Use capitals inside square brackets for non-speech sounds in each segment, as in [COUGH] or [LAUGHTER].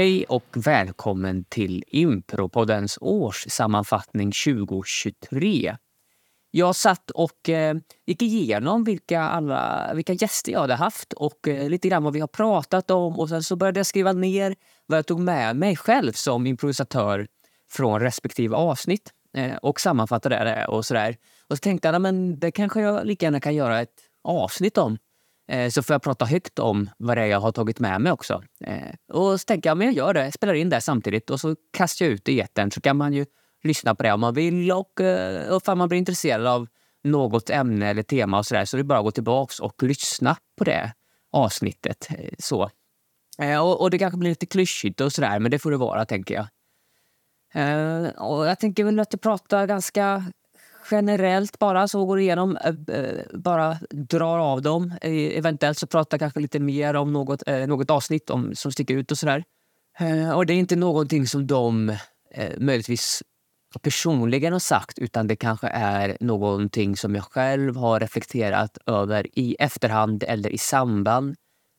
Hej och välkommen till Impropoddens årssammanfattning 2023. Jag satt och eh, gick igenom vilka, alla, vilka gäster jag hade haft och eh, lite grann vad vi har pratat om. Och Sen så började jag skriva ner vad jag tog med mig själv som improvisatör från respektive avsnitt eh, och sammanfattade det och sådär. Och så tänkte jag men det kanske jag lika gärna kan göra ett avsnitt om. Eh, så får jag prata högt om vad det är jag har tagit med mig också. Eh, och så tänker jag, men jag gör det. Jag spelar in det samtidigt och så kastar jag ut det i etern så kan man ju lyssna på det om man vill. Och, eh, och om man blir intresserad av något ämne eller tema och så där, så är det bara att gå tillbaks och lyssna på det avsnittet. Så. Och, och det kanske blir lite klyschigt och sådär, men det får det vara, tänker jag. Och jag tänker väl att jag pratar ganska generellt bara, så går igenom, eh, eh, bara drar av dem. Eh, eventuellt så pratar jag kanske lite mer om något, något avsnitt om, som sticker ut och sådär. Och det är inte någonting som de möjligtvis personligen har sagt utan det kanske är någonting som jag själv har reflekterat över i efterhand eller i samband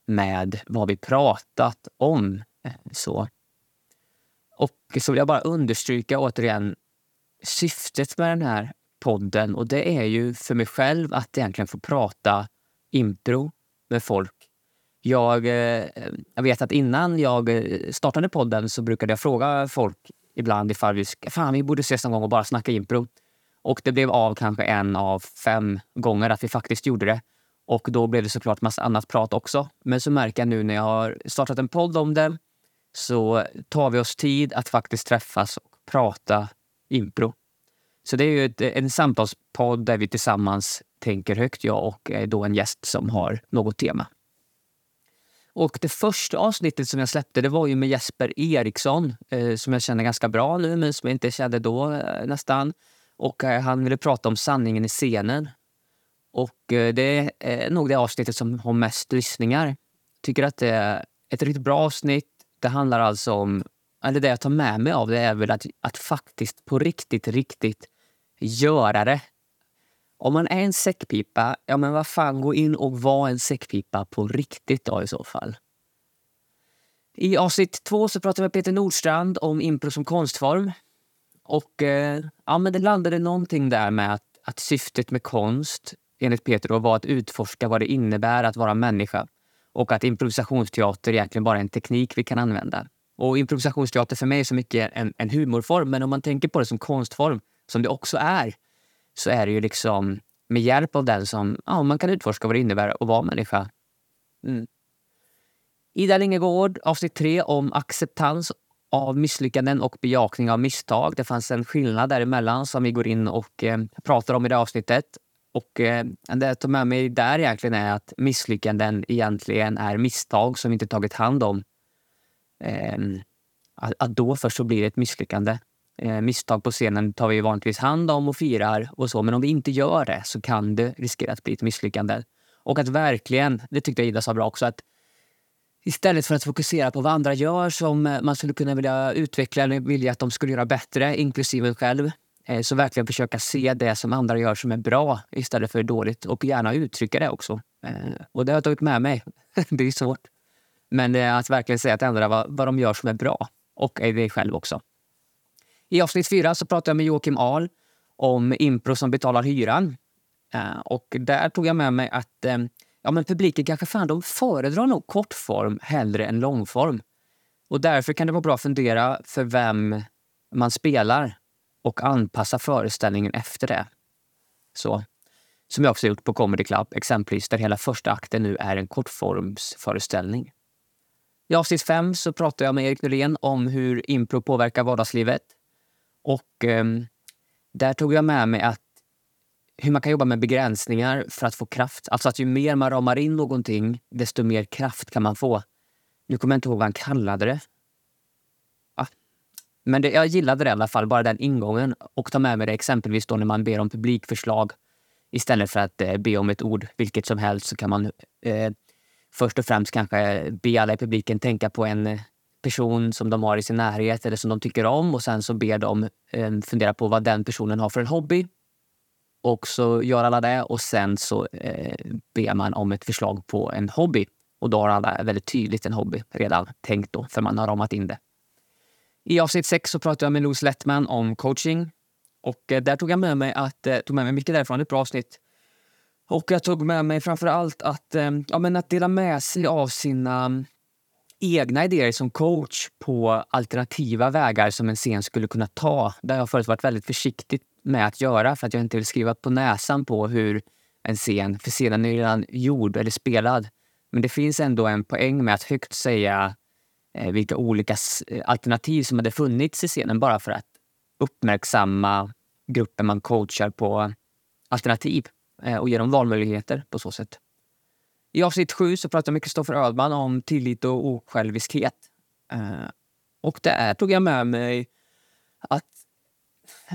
med vad vi pratat om. Så. Och så vill jag bara understryka återigen syftet med den här podden och det är ju för mig själv att egentligen få prata impro med folk. Jag, eh, jag vet att innan jag eh, startade podden så brukade jag fråga folk ibland ifall vi, fan, vi borde ses någon gång och bara snacka impro. Och det blev av kanske en av fem gånger att vi faktiskt gjorde det. Och då blev det såklart massa annat prat också. Men så märker jag nu när jag har startat en podd om det så tar vi oss tid att faktiskt träffas och prata impro. Så det är ju ett, en samtalspodd där vi tillsammans tänker högt, jag och eh, då en gäst som har något tema. Och det första avsnittet som jag släppte det var ju med Jesper Eriksson eh, som jag känner ganska bra nu, men som jag inte kände då eh, nästan. Och eh, han ville prata om sanningen i scenen. Och eh, det är eh, nog det avsnittet som har mest lyssningar. Tycker att det är ett riktigt bra avsnitt. Det handlar alltså om, eller det jag tar med mig av det är väl att, att faktiskt på riktigt, riktigt göra det. Om man är en säckpipa, ja men vad fan, gå in och var en säckpipa på riktigt då i så fall. I avsnitt två så pratade jag med Peter Nordstrand om impro som konstform. Och eh, ja, men det landade någonting där med att, att syftet med konst enligt Peter var att utforska vad det innebär att vara människa och att improvisationsteater egentligen bara är en teknik vi kan använda. Och improvisationsteater för mig är så mycket en, en humorform, men om man tänker på det som konstform som det också är, så är det ju liksom med hjälp av den som ja, man kan utforska vad det innebär att vara människa. Mm. Ida Lingegård, avsnitt tre om acceptans av misslyckanden och bejakning av misstag. Det fanns en skillnad däremellan som vi går in och eh, pratar om i det avsnittet. Och eh, det jag tar med mig där egentligen är att misslyckanden egentligen är misstag som vi inte tagit hand om. Eh, att, att då först så blir det ett misslyckande. Eh, misstag på scenen tar vi vanligtvis hand om och firar och så. Men om vi inte gör det så kan det riskera att bli ett misslyckande. Och att verkligen, det tyckte jag Ida sa bra också, att istället för att fokusera på vad andra gör som eh, man skulle kunna vilja utveckla eller vilja att de skulle göra bättre, inklusive en själv, eh, så verkligen försöka se det som andra gör som är bra istället för dåligt och gärna uttrycka det också. Eh, och det har jag tagit med mig. [LAUGHS] det är svårt. Men eh, att verkligen säga till andra vad, vad de gör som är bra och dig själv också. I avsnitt fyra så pratade jag med Joakim Ahl om impro som betalar hyran. Eh, och där tog jag med mig att eh, ja, men publiken kanske fan de föredrar nog kortform hellre än långform. Och därför kan det vara bra att fundera för vem man spelar och anpassa föreställningen efter det. Så. Som jag också gjort på Comedy Club, exempelvis, där hela första akten nu är en kortformsföreställning. I avsnitt 5 så pratade jag med Erik Nylén om hur impro påverkar vardagslivet. Och eh, där tog jag med mig att hur man kan jobba med begränsningar för att få kraft. Alltså att ju mer man ramar in någonting, desto mer kraft kan man få. Nu kommer jag inte ihåg vad han kallade det. Ja. Men det, jag gillade det i alla fall, bara den ingången. Och ta med mig det exempelvis då när man ber om publikförslag. Istället för att eh, be om ett ord, vilket som helst, så kan man eh, först och främst kanske be alla i publiken tänka på en eh, person som de har i sin närhet eller som de tycker om och sen så ber de eh, fundera på vad den personen har för en hobby. Och så gör alla det och sen så eh, ber man om ett förslag på en hobby Och då har alla väldigt tydligt en hobby redan tänkt då, för man har ramat in det. I avsnitt 6 så pratade jag med Louise Lettman om coaching. Och eh, där tog jag med mig, att, eh, tog med mig mycket därifrån, ett bra avsnitt. Och jag tog med mig framför allt att, eh, ja, men att dela med sig av sina egna idéer som coach på alternativa vägar som en scen skulle kunna ta. Det har jag förut varit väldigt försiktig med att göra för att jag inte vill skriva på näsan på hur en scen, för scenen är redan gjord eller spelad. Men det finns ändå en poäng med att högt säga eh, vilka olika alternativ som hade funnits i scenen bara för att uppmärksamma gruppen man coachar på alternativ eh, och ge dem valmöjligheter på så sätt. I avsnitt sju så pratade jag med Kristoffer Ödman om tillit och osjälviskhet. Eh, och där tog jag med mig att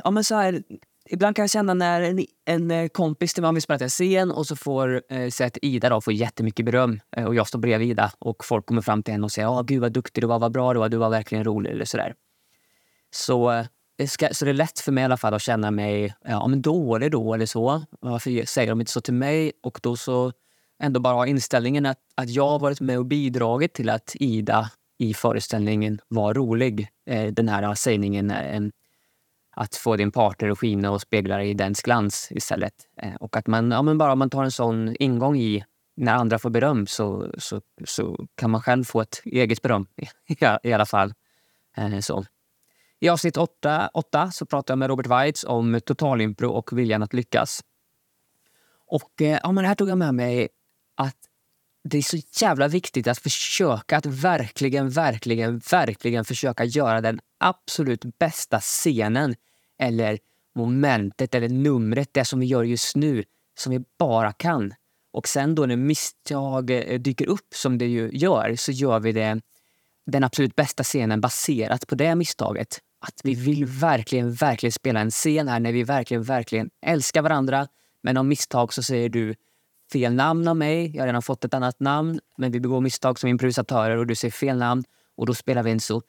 ja, men så här, ibland kan jag känna när en, en eh, kompis till mig vill spela en scen och så får eh, så att Ida då får jättemycket beröm eh, och jag står bredvid Ida och folk kommer fram till henne och säger oh, gud vad duktig du var, vad bra du var, du var verkligen rolig eller sådär. Så, eh, ska, så det är lätt för mig i alla fall att känna mig ja, men dålig då eller så. Varför säger de inte så till mig? Och då så ändå bara ha inställningen att, att jag har varit med och bidragit till att Ida i föreställningen var rolig. Eh, den här sägningen eh, att få din partner att skina och spegla i dens glans istället. Eh, och att man, ja, men bara man tar en sån ingång i när andra får beröm så, så, så kan man själv få ett eget beröm [LAUGHS] i, alla fall. Eh, så. I avsnitt 8, 8 så pratar jag med Robert Weitz om totalimpro och viljan att lyckas. Och eh, ja, men här tog jag med mig att det är så jävla viktigt att försöka att verkligen, verkligen, verkligen försöka göra den absolut bästa scenen eller momentet eller numret, det som vi gör just nu, som vi bara kan. Och sen då när misstag eh, dyker upp, som det ju gör, så gör vi det den absolut bästa scenen baserat på det misstaget. Att vi vill verkligen, verkligen spela en scen här när vi verkligen, verkligen älskar varandra. Men om misstag så säger du fel namn av mig. Jag har redan fått ett annat namn, men vi begår misstag som improvisatörer och du säger fel namn och då spelar vi en så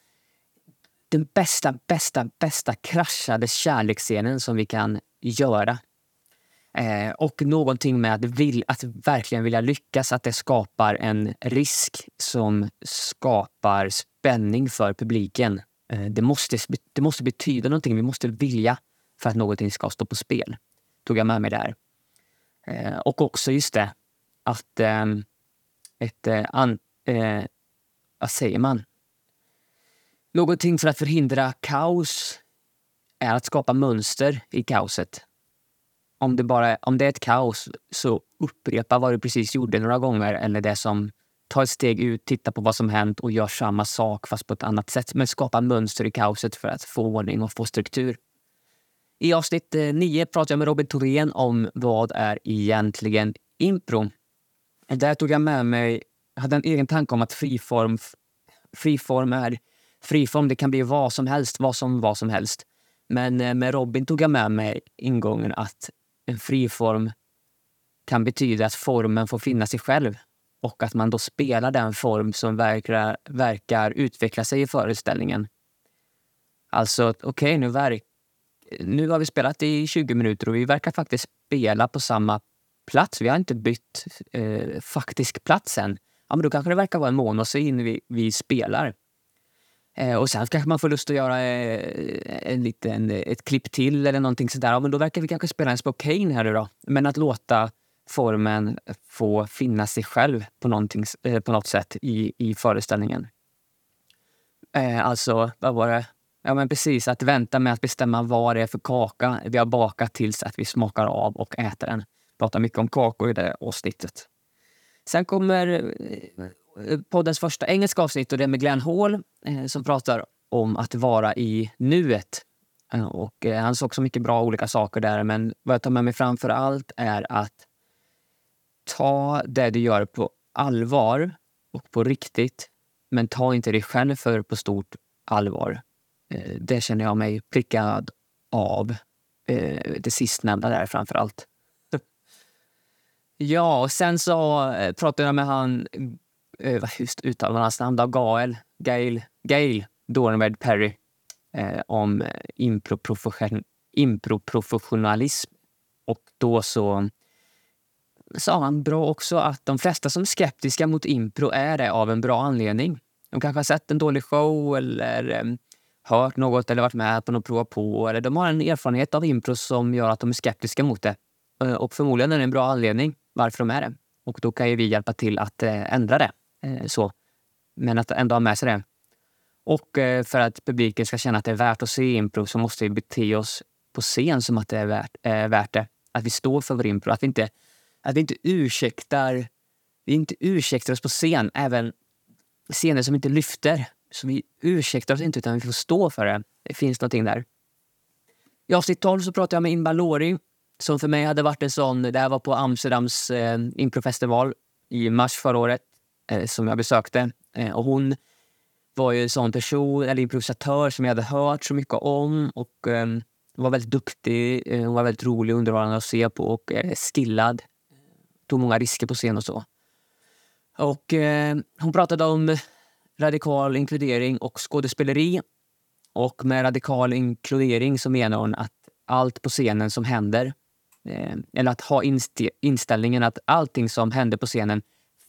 den bästa, bästa, bästa kraschade kärleksscenen som vi kan göra. Eh, och någonting med att, vill, att verkligen vilja lyckas, att det skapar en risk som skapar spänning för publiken. Eh, det, måste, det måste betyda någonting, vi måste vilja för att någonting ska stå på spel. Tog jag med mig där. Eh, och också just det att eh, ett... Eh, an, eh, vad säger man? Någonting för att förhindra kaos är att skapa mönster i kaoset. Om det, bara, om det är ett kaos, så upprepa vad du precis gjorde några gånger eller det som Ta ett steg ut, titta på vad som hänt och gör samma sak fast på ett annat sätt. Men skapa mönster i kaoset för att få ordning och få struktur. I avsnitt eh, 9 pratade pratar jag med Robin Thorén om vad är egentligen impro. Där tog jag med mig, jag hade en egen tanke om att friform, friform är friform. Det kan bli vad som helst, vad som vad som helst. Men eh, med Robin tog jag med mig ingången att en friform kan betyda att formen får finna sig själv och att man då spelar den form som verkar, verkar utveckla sig i föreställningen. Alltså, okej, okay, nu verkar nu har vi spelat i 20 minuter och vi verkar faktiskt spela på samma plats. Vi har inte bytt eh, faktisk plats än. Ja, men då kanske det verkar vara en månad in vi, vi spelar. Eh, och sen kanske man får lust att göra eh, en liten, ett klipp till eller någonting sådär. Ja, men då verkar vi kanske spela en Spokane här idag. Men att låta formen få finna sig själv på, eh, på något sätt i, i föreställningen. Eh, alltså, vad var det? Ja, men precis. Att vänta med att bestämma vad det är för kaka vi har bakat tills att vi smakar av och äter den. Pratar mycket om kakor i det avsnittet. Sen kommer eh, eh, poddens första engelska avsnitt och det är med Glenn Hall eh, som pratar om att vara i nuet. Och han sa också mycket bra olika saker där, men vad jag tar med mig framför allt är att ta det du gör på allvar och på riktigt, men ta inte dig själv för på stort allvar. Eh, det känner jag mig prickad av. Eh, det sistnämnda där framför allt. Ja, och sen så eh, pratade jag med han, just uttalar hans namn då, Gael, Gail, Gail Dornved Perry om improprofessionalism. Och då så sa han bra också att de flesta som är skeptiska mot impro är det av en bra anledning. De kanske har sett en dålig show eller hört något eller varit med på något prova på. Eller de har en erfarenhet av impro som gör att de är skeptiska mot det. Eh, och förmodligen är det en bra anledning varför de är det. Och då kan ju vi hjälpa till att eh, ändra det. Eh, så. Men att ändå ha med sig det. Och för att publiken ska känna att det är värt att se impro så måste vi bete oss på scen som att det är värt, värt det. Att vi står för vår impro. Att vi inte, att vi inte ursäktar vi inte ursäktar oss på scen, även scener som inte lyfter. Så vi ursäktar oss inte, utan vi får stå för det. Det finns någonting där. I avsnitt 12 så pratade jag med Imba Lori som för mig hade varit en sån... Det här var på Amsterdams eh, improfestival i mars förra året eh, som jag besökte. Eh, och hon var ju en sån person, eller improvisatör som jag hade hört så mycket om. Och eh, Hon var väldigt duktig, eh, hon var väldigt rolig och underhållande att se på och eh, skillad. Tog många risker på scen och så. Och eh, Hon pratade om radikal inkludering och skådespeleri. Och med radikal inkludering så menar hon att allt på scenen som händer, eh, eller att ha inst inställningen att allting som händer på scenen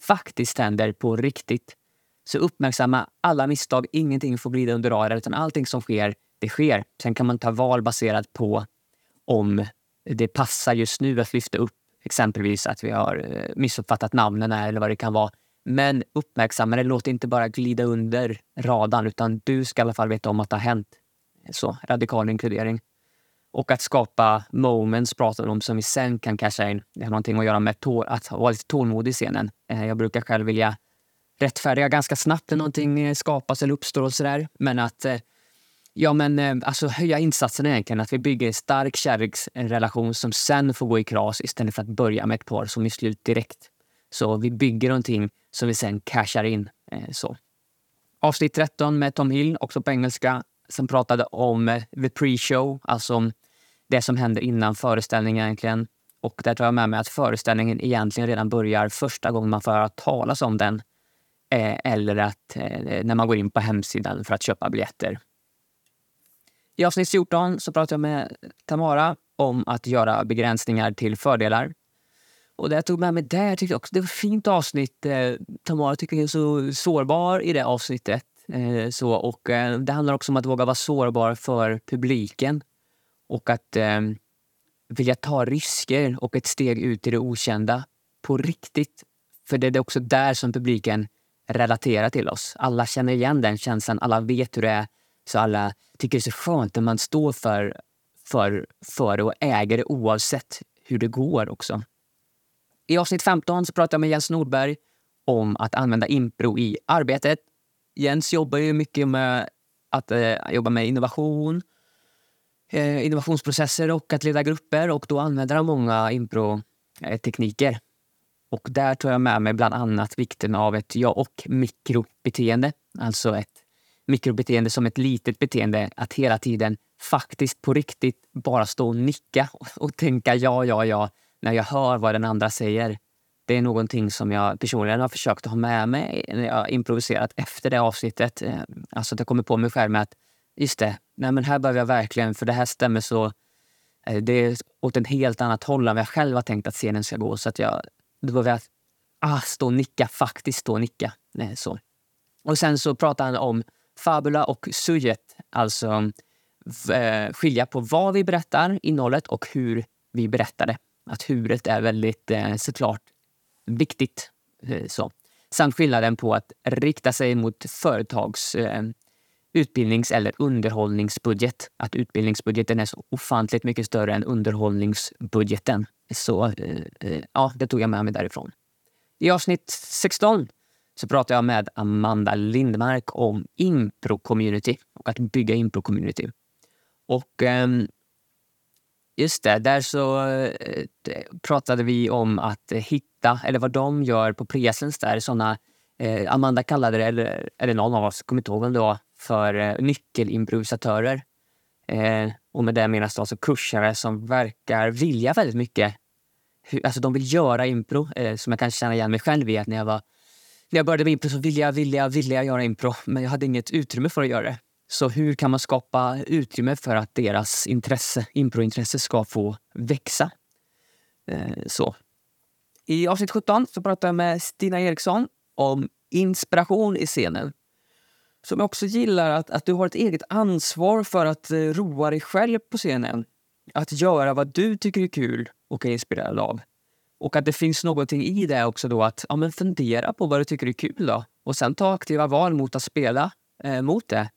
faktiskt händer på riktigt. Så uppmärksamma alla misstag, ingenting får glida under radarn utan allting som sker, det sker. Sen kan man ta val baserat på om det passar just nu att lyfta upp exempelvis att vi har eh, missuppfattat namnen eller vad det kan vara. Men uppmärksamma det, låt det inte bara glida under radarn utan du ska i alla fall veta om att det har hänt. Så, radikal inkludering. Och att skapa moments pratar om som vi sen kan casha in. Det har någonting att göra med att vara lite tålmodig i scenen. Eh, jag brukar själv vilja rättfärdiga ganska snabbt när någonting eh, skapas eller uppstår och sådär. Men att eh, ja, men, alltså, höja insatsen egentligen. Att vi bygger en stark kärleksrelation som sen får gå i kras istället för att börja med ett par som är slut direkt. Så vi bygger någonting som vi sen cashar in. Eh, så. Avsnitt 13 med Tom Hill, också på engelska, som pratade om eh, the pre-show, alltså det som händer innan föreställningen egentligen. Och där tar jag med mig att föreställningen egentligen redan börjar första gången man får höra talas om den. Eh, eller att eh, när man går in på hemsidan för att köpa biljetter. I avsnitt 14 så pratar jag med Tamara om att göra begränsningar till fördelar. Och det jag tog med mig där tyckte jag också det var ett fint avsnitt. Eh, Tamara tycker jag är så sårbar i det avsnittet. Eh, så, och, eh, det handlar också om att våga vara sårbar för publiken. Och att eh, vilja ta risker och ett steg ut i det okända på riktigt. För det är också där som publiken relaterar till oss. Alla känner igen den känslan, alla vet hur det är. Så alla tycker det är så skönt när man står för, för, för det och äger det oavsett hur det går också. I avsnitt 15 så pratar jag med Jens Nordberg om att använda impro i arbetet. Jens jobbar ju mycket med att eh, jobba med innovation, eh, innovationsprocesser och att leda grupper och då använder han många improtekniker. Och där tar jag med mig bland annat vikten av ett ja och mikrobeteende. Alltså ett mikrobeteende som ett litet beteende. Att hela tiden faktiskt på riktigt bara stå och nicka och tänka ja, ja, ja när jag hör vad den andra säger. Det är någonting som jag personligen har försökt ha med mig när jag improviserat efter det avsnittet. Eh, alltså att jag kommer på mig själv med att just det, nej men här behöver jag verkligen, för det här stämmer så... Eh, det är åt ett helt annat håll än vad jag själv har tänkt att scenen ska gå. Så att jag, då behöver jag ah, stå och nicka, faktiskt stå och nicka. Nej, så. Och sen så pratar han om fabula och sujet, alltså eh, skilja på vad vi berättar, innehållet, och hur vi berättar det att huvudet är väldigt eh, såklart viktigt. Eh, så. Samt skillnaden på att rikta sig mot företags eh, utbildnings eller underhållningsbudget. Att utbildningsbudgeten är så ofantligt mycket större än underhållningsbudgeten. Så eh, eh ja, det tog jag med mig därifrån. I avsnitt 16 så pratar jag med Amanda Lindmark om impro-community och att bygga impro-community. Och eh, Just det, där så eh, pratade vi om att hitta, eller vad de gör på Presens där, sådana, eh, Amanda kallade det, eller, eller någon av oss, kommer inte ihåg vem det var, för eh, nyckelimprovisatörer. Eh, och med det menas då alltså kursare som verkar vilja väldigt mycket. Hur, Alltså de vill göra impro, eh, som jag kan känna igen mig själv i. Att när jag, var, när jag började med impro så ville jag, ville jag, ville jag göra impro, men jag hade inget utrymme för att göra det. Så hur kan man skapa utrymme för att deras intresse, improintresse ska få växa? Eh, så. I avsnitt 17 så pratar jag med Stina Eriksson om inspiration i scenen. Som jag också gillar att, att du har ett eget ansvar för att eh, roa dig själv på scenen. Att göra vad du tycker är kul och är inspirerad av. Och att det finns någonting i det också då att ja, men fundera på vad du tycker är kul då. Och sen ta aktiva val mot att spela eh, mot det.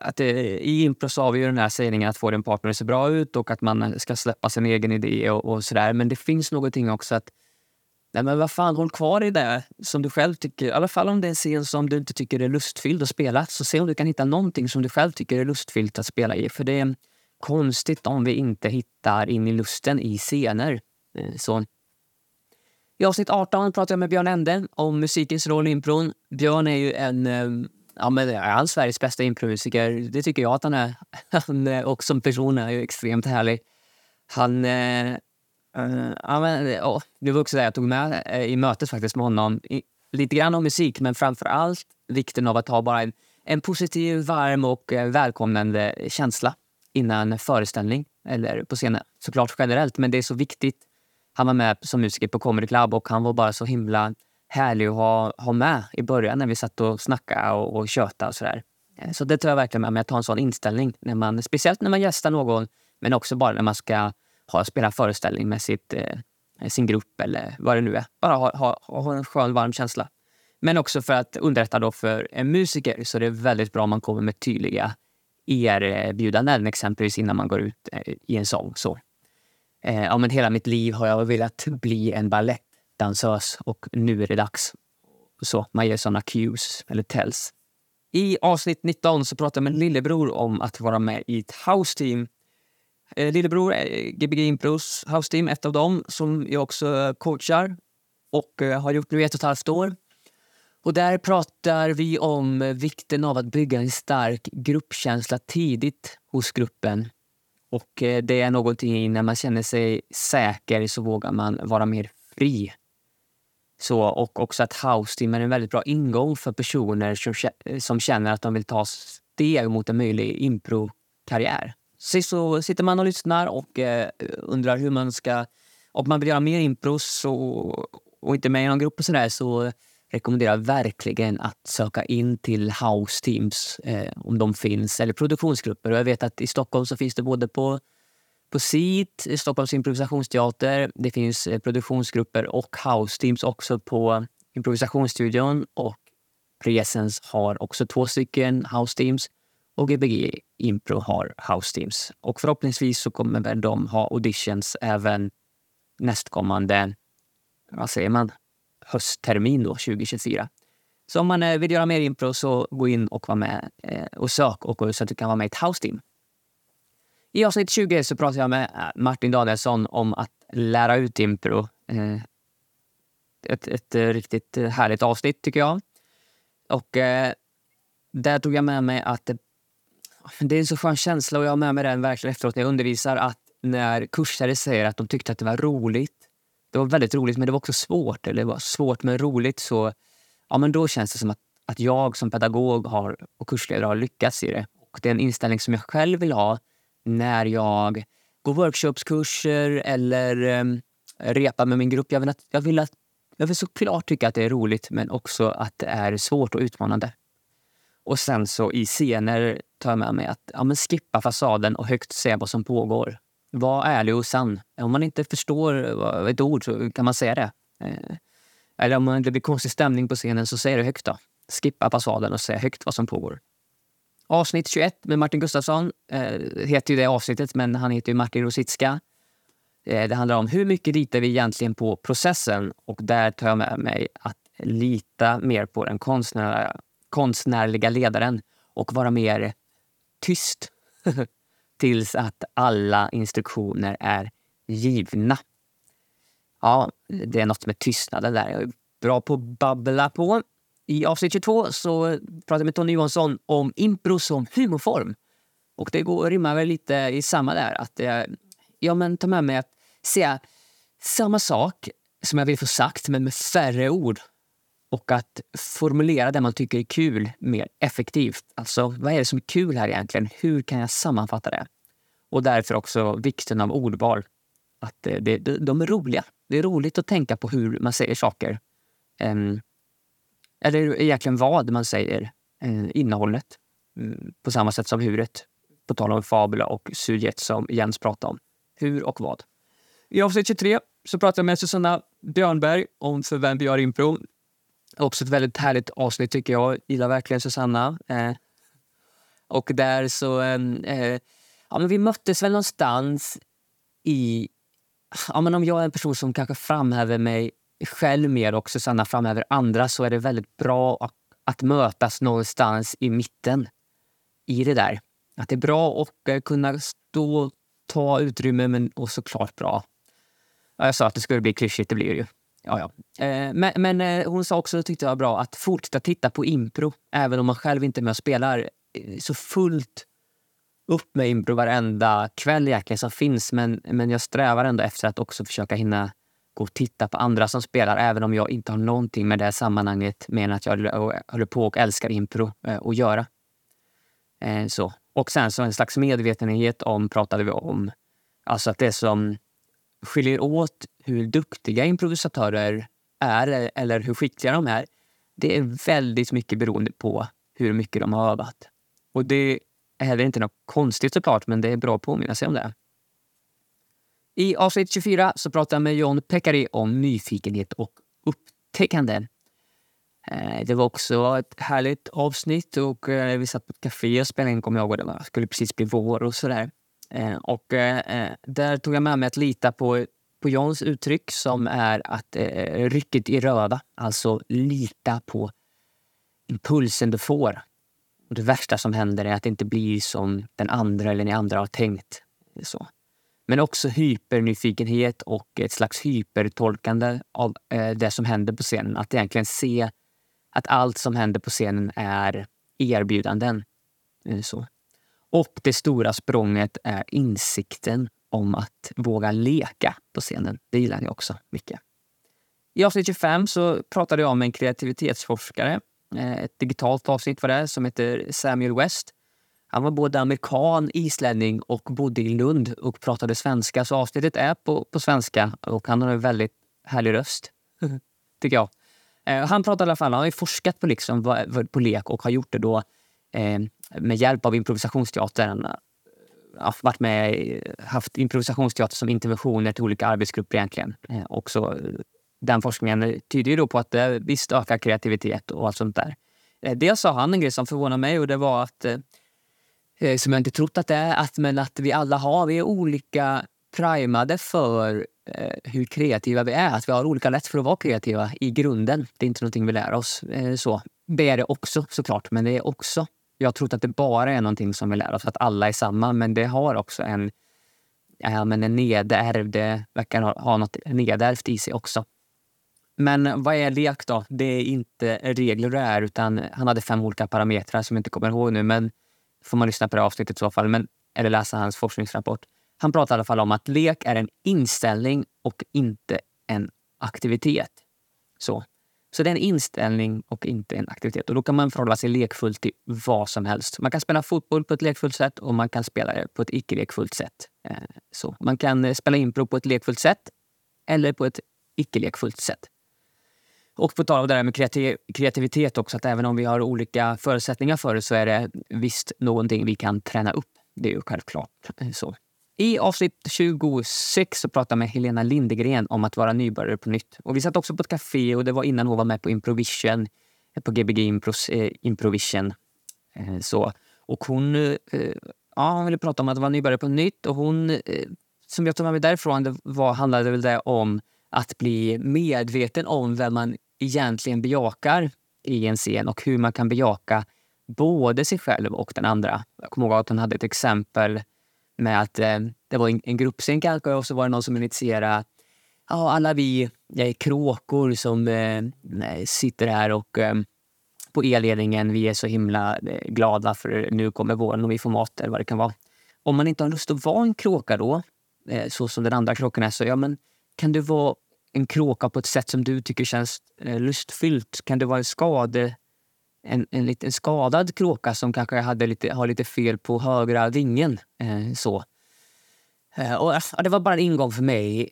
Att det, I impro så har vi ju den här sägningen att få din partner att se bra ut och att man ska släppa sin egen idé och, och sådär. Men det finns någonting också att Nej men vad fan, håll kvar i det som du själv tycker. I alla fall om det är en scen som du inte tycker är lustfylld att spela. Så se om du kan hitta någonting som du själv tycker är lustfyllt att spela i. För det är konstigt om vi inte hittar in i lusten i scener. Eh, så. I avsnitt 18 pratar jag med Björn Ende om musikens roll i impron. Björn är ju en ehm, ja, men är han Sveriges bästa impromusiker? Det tycker jag att han är. [LAUGHS] Han, eh, och som person är han ju extremt härlig. Han eh, Uh, ja, men, oh, det var också det jag tog med eh, i mötet faktiskt med honom. I, lite grann om musik, men framför allt vikten av att ha bara en, en positiv, varm och välkomnande känsla innan föreställning eller på scenen. Såklart generellt, men det är så viktigt. Han var med som musiker på Comedy Club och han var bara så himla härlig att ha, ha med i början när vi satt och snackade och, och tjötade och sådär. Eh, så det tar jag verkligen med mig, att ha en sån inställning. När man, speciellt när man gästar någon, men också bara när man ska ha, spela föreställning med sitt, eh, sin grupp eller vad det nu är. Bara ha, ha, ha en skön, varm känsla. Men också för att underrätta då för en musiker så det är väldigt bra om man kommer med tydliga erbjudanden exempelvis innan man går ut eh, i en sång. Så. Eh, ja, men hela mitt liv har jag velat bli en balettdansös och nu är det dags. Så Man ger såna cues, eller tells. I avsnitt 19 så pratar jag med lillebror om att vara med i ett house team eh, lillebror eh, är Gbg Impros house team, ett av dem som jag också eh, coachar och har gjort nu i ett och ett halvt år. Och där pratar vi om vikten av att bygga en stark gruppkänsla tidigt hos gruppen. Och det är någonting när man känner sig säker så vågar man vara mer fri. Så, och också att house team är en väldigt bra ingång för personer som, som känner att de vill ta steg mot en möjlig impro-karriär. Så sitter man och lyssnar och eh, undrar hur man ska... Om man vill göra mer impros och, och inte med i någon grupp och sådär så rekommenderar jag verkligen att söka in till house teams eh, om de finns, eller produktionsgrupper. Och jag vet att i Stockholm så finns det både på, på SIT, Stockholms improvisationsteater, det finns eh, produktionsgrupper och house teams också på improvisationsstudion. Och Presens har också två stycken house teams och Gbg Impro har house teams. Och förhoppningsvis så kommer väl de ha auditions även nästkommande, vad säger man, hösttermin då, 2024. Så om man eh, vill göra mer impro så gå in och var med eh, och sök och så att du kan vara med i ett house team. I avsnitt 20 så pratar jag med äh, Martin Danielsson om att lära ut impro. Eh, ett, ett eh, riktigt härligt avsnitt tycker jag. Och eh, där tog jag med mig att det är en så skön känsla och jag har med mig den verkligen efteråt när jag undervisar att när kursare säger att de tyckte att det var roligt. Det var väldigt roligt men det var också svårt. Eller det var svårt men roligt. Så ja, men då känns det som att, att jag som pedagog har, och kursledare har lyckats i det. Och Det är en inställning som jag själv vill ha när jag går workshopskurser eller um, repar med min grupp. Jag vill, att, jag, vill att, jag vill såklart tycka att det är roligt men också att det är svårt och utmanande. Och sen så i scener tar jag med mig att ja, men skippa fasaden och högt se vad som pågår. Var ärlig och sann. Om man inte förstår ett ord så kan man säga det. Eh, eller om det blir konstig stämning på scenen så säg det högt då. Skippa fasaden och säg högt vad som pågår. Avsnitt 21 med Martin Gustafsson eh, heter ju det avsnittet, men han heter ju Martin Rosicka. Eh, det handlar om hur mycket litar vi egentligen på processen och där tar jag med mig att lita mer på den konstnärliga konstnärliga ledaren och vara mer tyst [LAUGHS] tills att alla instruktioner är givna. Ja, det är något med tystnaden där. Jag är bra på att babbla på. I avsnitt 22 så pratar jag med Tony Johansson om impro som humorform. Och det går, rimmar väl lite i samma där. Att jag, ja, men ta med mig att säga samma sak som jag vill få sagt, men med färre ord och att formulera det man tycker är kul mer effektivt. Alltså, vad är det som är kul här egentligen? Hur kan jag sammanfatta det? Och därför också vikten av ordval. Att eh, det, det, de är roliga. Det är roligt att tänka på hur man säger saker. Um, eller egentligen vad man säger, eh, innehållet. Mm, på samma sätt som huret. På tal om fabula och sujet som Jens pratade om. Hur och vad. I avsnitt 23 så pratar jag med Susanna Björnberg om För vem vi gör impro. Också ett väldigt härligt avsnitt tycker jag. Gillar verkligen Susanna. Eh, och där så... Ehm, eh, ja, men vi möttes väl någonstans i... Ja, men om jag är en person som kanske framhäver mig själv mer och Susanna framhäver andra så är det väldigt bra att, att mötas någonstans i mitten i det där. Att det är bra att eh, kunna stå och ta utrymme men och såklart bra. Ja, jag sa att det skulle bli klyschigt, det blir det ju. Ja, ja. Eh, men, men eh, hon sa också, tyckte det var bra, att fortsätta titta på impro även om man själv inte är med och spelar. Eh, så fullt upp med impro varenda kväll egentligen som finns men, men jag strävar ändå efter att också försöka hinna gå och titta på andra som spelar även om jag inte har någonting med det sammanhanget mer än att jag håller på och älskar impro eh, att göra. Eh, så. Och sen så en slags medvetenhet om, pratade vi om, alltså att det som skiljer åt hur duktiga improvisatörer är eller hur skickliga de är, det är väldigt mycket beroende på hur mycket de har övat. Och det är heller inte något konstigt såklart, men det är bra att påminna sig om det. I avsnitt 24 så pratar jag med John Pekari om nyfikenhet och upptäckande. Eh, det var också ett härligt avsnitt och eh, vi satt på ett café och spelade in, kommer jag ihåg. Det skulle precis bli vår och sådär. Eh, och där tog jag med mig att lita på, på Johns uttryck som är att rycket i röda, alltså lita på impulsen du får. Och det värsta som händer är att det inte blir som den andra eller ni andra har tänkt. Så. Men också hypernyfikenhet och ett slags hypertolkande av eh, det som händer på scenen. Att egentligen se att allt som händer på scenen är erbjudanden. Eh, så. Och det stora språnget är insikten om att våga leka på scenen. Det gillar jag också mycket. I avsnitt 25 så pratade jag med en kreativitetsforskare. Eh, ett digitalt avsnitt var det, som heter Samuel West. Han var både amerikan, islänning och bodde i Lund och pratade svenska. Så avsnittet är på, på svenska och han har en väldigt härlig röst, [LAUGHS] tycker jag. Eh, han pratar i alla fall, han har forskat på, liksom, på lek och har gjort det då eh, med hjälp av improvisationsteatern ja, varit med, haft improvisationsteater som interventioner till olika arbetsgrupper egentligen. Eh, också, eh, den forskningen tyder ju då på att det visst ökar kreativitet och allt sånt där. Eh, det sa han en grej som förvånade mig och det var att, eh, eh, som jag inte trott att det är, att, men att vi alla har, vi är olika primade för eh, hur kreativa vi är. Att vi har olika lätt för att vara kreativa i grunden. Det är inte någonting vi lär oss. Eh, så. Det är det också såklart, men det är också jag har trott att det bara är någonting som vi lär oss, att alla är samma. Men det har också en, ja, men en nedärvd, det verkar ha, ha något nedärvt i sig också. Men vad är lek då? Det är inte regler det är, utan han hade fem olika parametrar som jag inte kommer ihåg nu. Men får man lyssna på det avsnittet i så fall, men, eller läsa hans forskningsrapport. Han pratar i alla fall om att lek är en inställning och inte en aktivitet. Så. Så det är en inställning och inte en aktivitet. Och Då kan man förhålla sig lekfullt till vad som helst. Man kan spela fotboll på ett lekfullt sätt och man kan spela det på ett icke-lekfullt sätt. Eh, så man kan eh, spela impro på ett lekfullt sätt eller på ett icke-lekfullt sätt. Och på tal om det där med kreativitet också, att även om vi har olika förutsättningar för det så är det visst någonting vi kan träna upp. Det är ju självklart så. I avsnitt 26 så pratade jag med Helena Lindegren om att vara nybörjare på nytt. Och vi satt också på ett café och det var innan hon var med på Improvision, på Gbg Impros, eh, Improvision. Eh, så. Och hon, eh, ja, hon ville prata om att vara nybörjare på nytt och hon, eh, som jag tog med mig därifrån, det var, handlade väl det om att bli medveten om vem man egentligen bejakar i en scen och hur man kan bejaka både sig själv och den andra. Jag kommer ihåg att hon hade ett exempel med att eh, det var en, en gruppscen kanske och så var det någon som initierade ja, alla vi är kråkor som eh, sitter här och eh, på elledningen, vi är så himla eh, glada för nu kommer våren och vi får mat eller vad det kan vara. Om man inte har lust att vara en kråka då, eh, så som den andra kråkan är, så ja, men kan du vara en kråka på ett sätt som du tycker känns eh, lustfyllt? Kan det vara en skade en, en liten skadad kråka som kanske hade lite, har lite fel på högra vingen. Eh, så. Eh, och, ja, det var bara en ingång för mig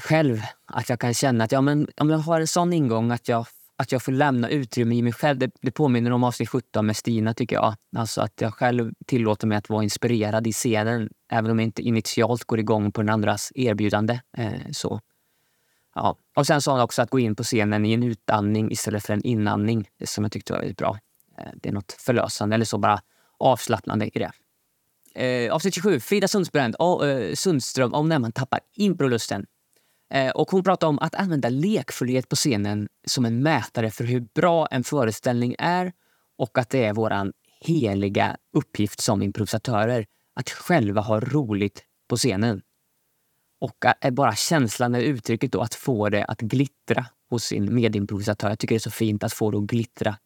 själv. Att jag kan känna att ja, men, om jag har en sån ingång att jag, att jag får lämna utrymme i mig själv. Det, det påminner om avsnitt 17 med Stina tycker jag. Alltså att jag själv tillåter mig att vara inspirerad i scenen. Även om jag inte initialt går igång på den andras erbjudande. Eh, så. Ja. Och sen sa han också att gå in på scenen i en utandning istället för en inandning. Som jag tyckte var väldigt bra. Eh, det är något förlösande eller så bara avslappnande i det. Eh, avsnitt 27, Frida Sundsbrand, och, eh, Sundström om när man tappar improlusten. Eh, och hon pratar om att använda lekfullhet på scenen som en mätare för hur bra en föreställning är och att det är vår heliga uppgift som improvisatörer att själva ha roligt på scenen. Och bara känslan eller uttrycket då att få det att glittra hos sin medimprovisatör. Jag tycker det är så fint att få det att glittra.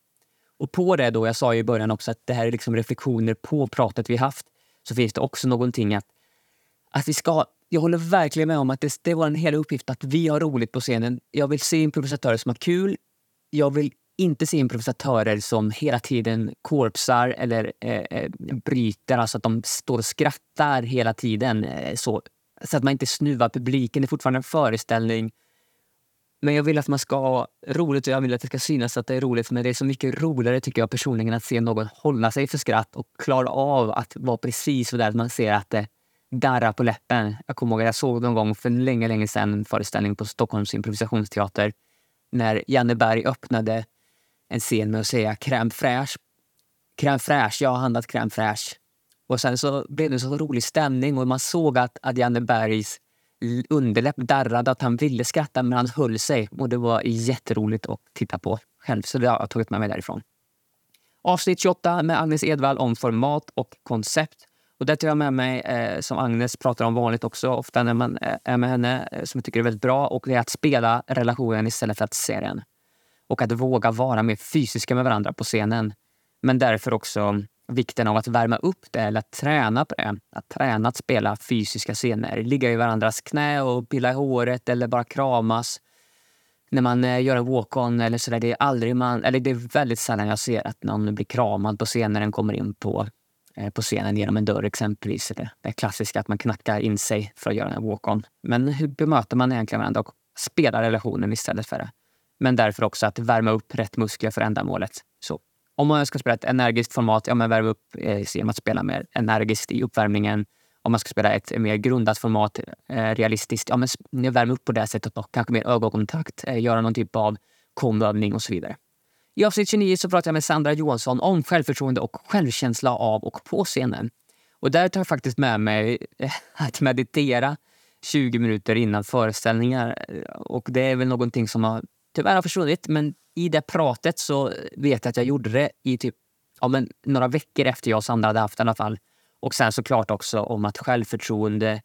Och på det då, jag sa ju i början också att det här är liksom reflektioner på pratet vi haft, så finns det också någonting att, att vi ska jag håller verkligen med om att det, det är vår hela uppgift att vi har roligt på scenen. Jag vill se improvisatörer som har kul. Jag vill inte se improvisatörer som hela tiden korpsar eller eh, bryter, alltså att de står och skrattar hela tiden. Eh, så, så att man inte snuvar publiken. Det är fortfarande en föreställning. Men jag vill att man ska ha roligt och jag vill att det ska synas att det är roligt. Men det är så mycket roligare tycker jag personligen att se någon hålla sig för skratt och klara av att vara precis så där att man ser att det darrar på läppen. Jag kommer ihåg att jag såg någon gång för länge, länge sedan en föreställning på Stockholms improvisationsteater när Janne Berg öppnade en scen med att säga crème fraîche. Crème fraîche, jag har handlat crème fraîche. Och sen så blev det en så rolig stämning och man såg att, att Bergs underläpp darrade, att han ville skratta men han höll sig. Och det var jätteroligt att titta på själv, så det har jag tagit med mig därifrån. Avsnitt 28 med Agnes Edvall om format och koncept. Och det tar jag med mig, eh, som Agnes pratar om vanligt också, ofta när man eh, är med henne, eh, som jag tycker är väldigt bra. Och det är att spela relationen istället för att se den. Och att våga vara mer fysiska med varandra på scenen. Men därför också vikten av att värma upp det eller att träna på det. Att träna att spela fysiska scener. Ligga i varandras knä och pilla i håret eller bara kramas. När man eh, gör en walk-on eller sådär. Det är aldrig man, eller det är väldigt sällan jag ser att någon blir kramad på scenen när den kommer in på eh, på scenen genom en dörr exempelvis. Det, det klassiska att man knackar in sig för att göra en walk-on. Men hur bemöter man egentligen varandra och spelar relationen istället för det? Men därför också att värma upp rätt muskler för ändamålet. Så om man ska spela ett energiskt format, ja men värma upp eh, genom att spela mer energiskt i uppvärmningen. Om man ska spela ett mer grundat format, eh, realistiskt, ja men värma upp på det sättet och kanske mer ögonkontakt, eh, göra någon typ av komövning och så vidare. I avsnitt 29 så pratar jag med Sandra Johansson om självförtroende och självkänsla av och på scenen. Och där tar jag faktiskt med mig eh, att meditera 20 minuter innan föreställningar. Och det är väl någonting som har tyvärr har försvunnit. Men i det pratet så vet jag att jag gjorde det i typ ja, men några veckor efter jag och Sandra hade haft det i alla fall. Och sen såklart också om att självförtroende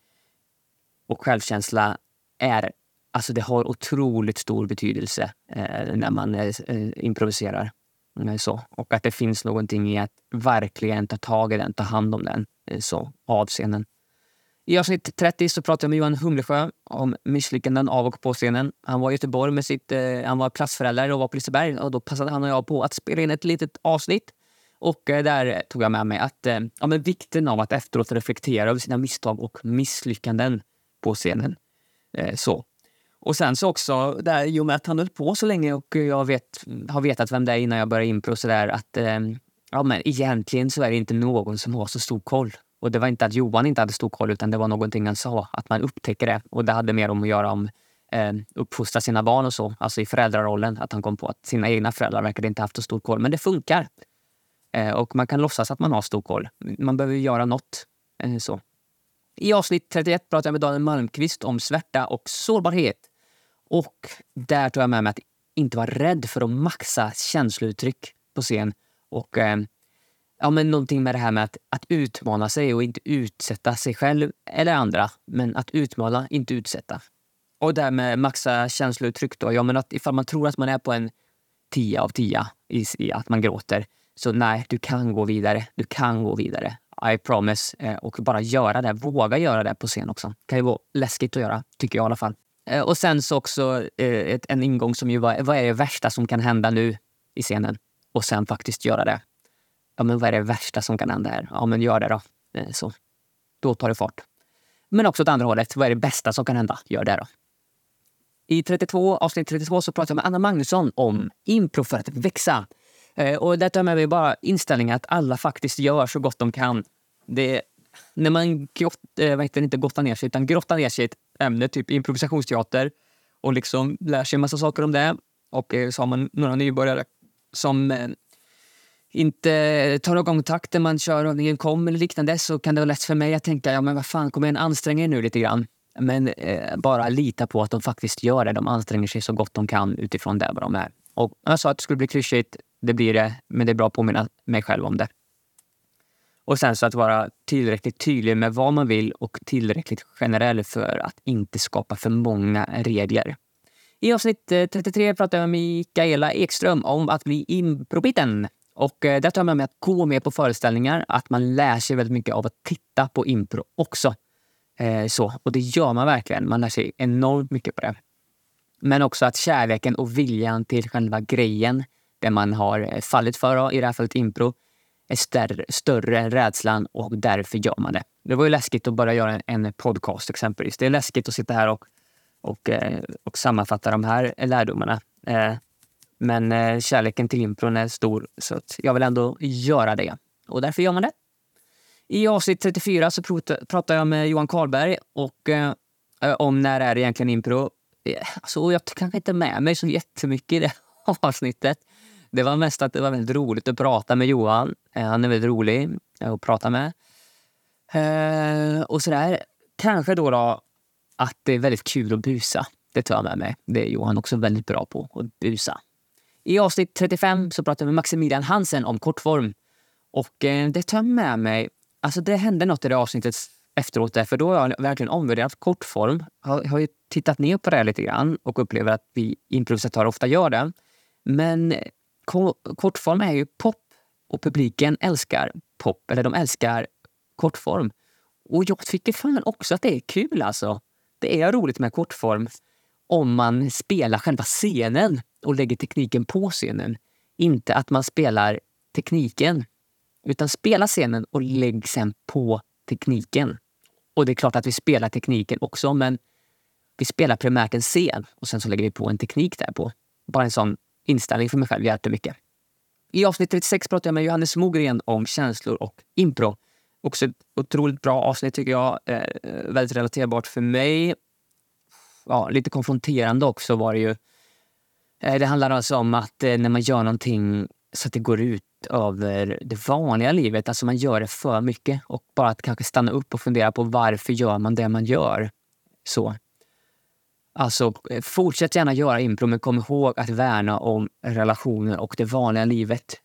och självkänsla är Alltså det har otroligt stor betydelse eh, när man eh, improviserar. Eh, så. Och att det finns någonting i att verkligen ta tag i den, ta hand om den eh, så, av scenen. I avsnitt 30 så pratade jag med Johan Humlesjö om misslyckanden av och på scenen. Han var i Göteborg med sitt, eh, han var klassförälder och var på Liseberg och då passade han och jag på att spela in ett litet avsnitt. Och eh, där tog jag med mig att, eh, ja, men vikten av att efteråt reflektera över sina misstag och misslyckanden på scenen. Eh, så. Och sen så också, där, i och med att han höll på så länge och jag vet, har vetat vem det är innan jag började impro, så där, att eh, ja, men egentligen så är det inte någon som har så stor koll. Och det var inte att Johan inte hade stor koll, utan det var någonting han sa, att man upptäcker det. Och det hade mer om att göra om eh, uppfostra sina barn och så, alltså i föräldrarollen. Att han kom på att sina egna föräldrar verkade inte haft så stor koll. Men det funkar. Eh, och man kan låtsas att man har stor koll. Man behöver göra något. Eh, så. I avsnitt 31 pratar jag med Daniel Malmqvist om svärta och sårbarhet. Och där tog jag med mig att inte vara rädd för att maxa känslouttryck på scen. Och eh, ja, men någonting med det här med att, att utmana sig och inte utsätta sig själv eller andra. Men att utmana, inte utsätta. Och det här med maxa känslouttryck då. Ja, men att ifall man tror att man är på en 10 av 10 i, i att man gråter. Så nej, du kan gå vidare. Du kan gå vidare. I promise. Eh, och bara göra det. Våga göra det på scen också. Det kan ju vara läskigt att göra, tycker jag i alla fall. Eh, och sen så också eh, ett, en ingång som ju var, vad är det värsta som kan hända nu i scenen? Och sen faktiskt göra det. Ja, men vad är det värsta som kan hända här? Ja, men gör det då. Eh, så. Då tar det fart. Men också åt andra hållet, vad är det bästa som kan hända? Gör det då. I 32, avsnitt 32 så pratar jag med Anna Magnusson om impro för att växa. Eh, och där tar med mig bara inställningen att alla faktiskt gör så gott de kan. Det, när man grott, eh, vad heter det, inte grottar ner sig, utan grottar ner sig i ett ämne, typ improvisationsteater, och liksom lär sig en massa saker om det. Och så har man några nybörjare som inte tar igång takten man kör övningen kom eller liknande så kan det vara lätt för mig att tänka, ja men vad fan, kom igen, ansträng er nu lite grann. Men eh, bara lita på att de faktiskt gör det. De anstränger sig så gott de kan utifrån där de är. Och jag sa att det skulle bli klyschigt, det blir det, men det är bra att påminna mig själv om det. Och sen så att vara tillräckligt tydlig med vad man vill och tillräckligt generell för att inte skapa för många regler. I avsnitt eh, 33 pratar jag med Mikaela Ekström om att bli improbiten. Och eh, där tar jag med mig att gå med på föreställningar, att man lär sig väldigt mycket av att titta på impro också. Eh, så, och det gör man verkligen. Man lär sig enormt mycket på det. Men också att kärleken och viljan till själva grejen, det man har eh, fallit för, i det här fallet impro, är större, större än rädslan och därför gör man det. Det var ju läskigt att bara göra en podcast exempelvis. Det är läskigt att sitta här och, och, eh, och sammanfatta de här lärdomarna. Eh, men eh, kärleken till impron är stor så jag vill ändå göra det. Och därför gör man det. I avsnitt 34 så pratar jag med Johan Karlberg och, eh, eh om när är det egentligen impro. Eh, alltså, jag kanske inte med mig så jättemycket i det [LAUGHS] avsnittet. Det var mest att det var väldigt roligt att prata med Johan. Eh, han är väldigt rolig att prata med. Eh, och sådär. Kanske då, då att det är väldigt kul att busa. Det tar jag med mig. Det är Johan också väldigt bra på, att busa. I avsnitt 35 så pratar jag med Maximilian Hansen om kortform. Och eh, det tar med mig Alltså det hände något i det avsnittet efteråt, där, för då har jag verkligen omvärderat kortform. Jag har ju tittat ner på det lite grann och upplever att vi improvisatörer ofta gör det. Men eh, kortform är ju pop och publiken älskar pop, eller de älskar kortform. Och jag tycker fan också att det är kul alltså. Det är roligt med kortform om man spelar själva scenen och lägger tekniken på scenen. Inte att man spelar tekniken utan spela scenen och lägg sen på tekniken. Och det är klart att vi spelar tekniken också, men vi spelar primärt en scen och sen så lägger vi på en teknik därpå. Bara en sån inställning för mig själv hjälpte mycket. I avsnitt 36 pratar jag med Johannes Mogren om känslor och impro. Också ett otroligt bra avsnitt tycker jag. Eh, väldigt relaterbart för mig. Ja, lite konfronterande också var det ju. Eh, det handlar alltså om att eh, när man gör någonting så att det går ut över det vanliga livet. Alltså man gör det för mycket. Och bara att kanske stanna upp och fundera på varför gör man det man gör. Så. Alltså, eh, fortsätt gärna göra impro, men kom ihåg att värna om relationer och det vanliga livet.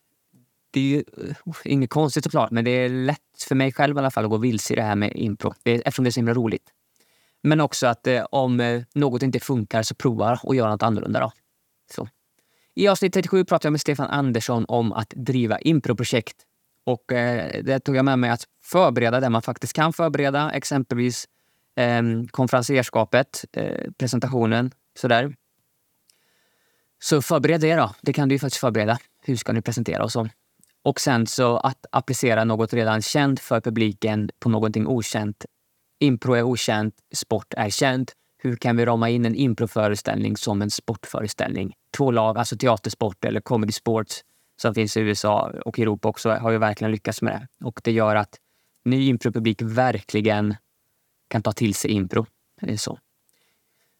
Det är ju uh, inget konstigt såklart, men det är lätt för mig själv i alla fall att gå vilse i det här med impro, eftersom det är så himla roligt. Men också att eh, om eh, något inte funkar så prova och göra något annorlunda. Då. Så. I avsnitt 37 pratade jag med Stefan Andersson om att driva improprojekt. Och eh, det tog jag med mig att förbereda det man faktiskt kan förbereda, exempelvis eh, konferenserskapet, eh, presentationen, sådär. Så förbered det då. Det kan du ju faktiskt förbereda. Hur ska ni presentera och så. Och sen så att applicera något redan känt för publiken på någonting okänt. Impro är okänt, sport är känt. Hur kan vi rama in en improföreställning som en sportföreställning? Två lag, alltså teatersport eller comedy sports som finns i USA och Europa också, har ju verkligen lyckats med det. Och det gör att ny impropublik verkligen kan ta till sig impro. Det är så.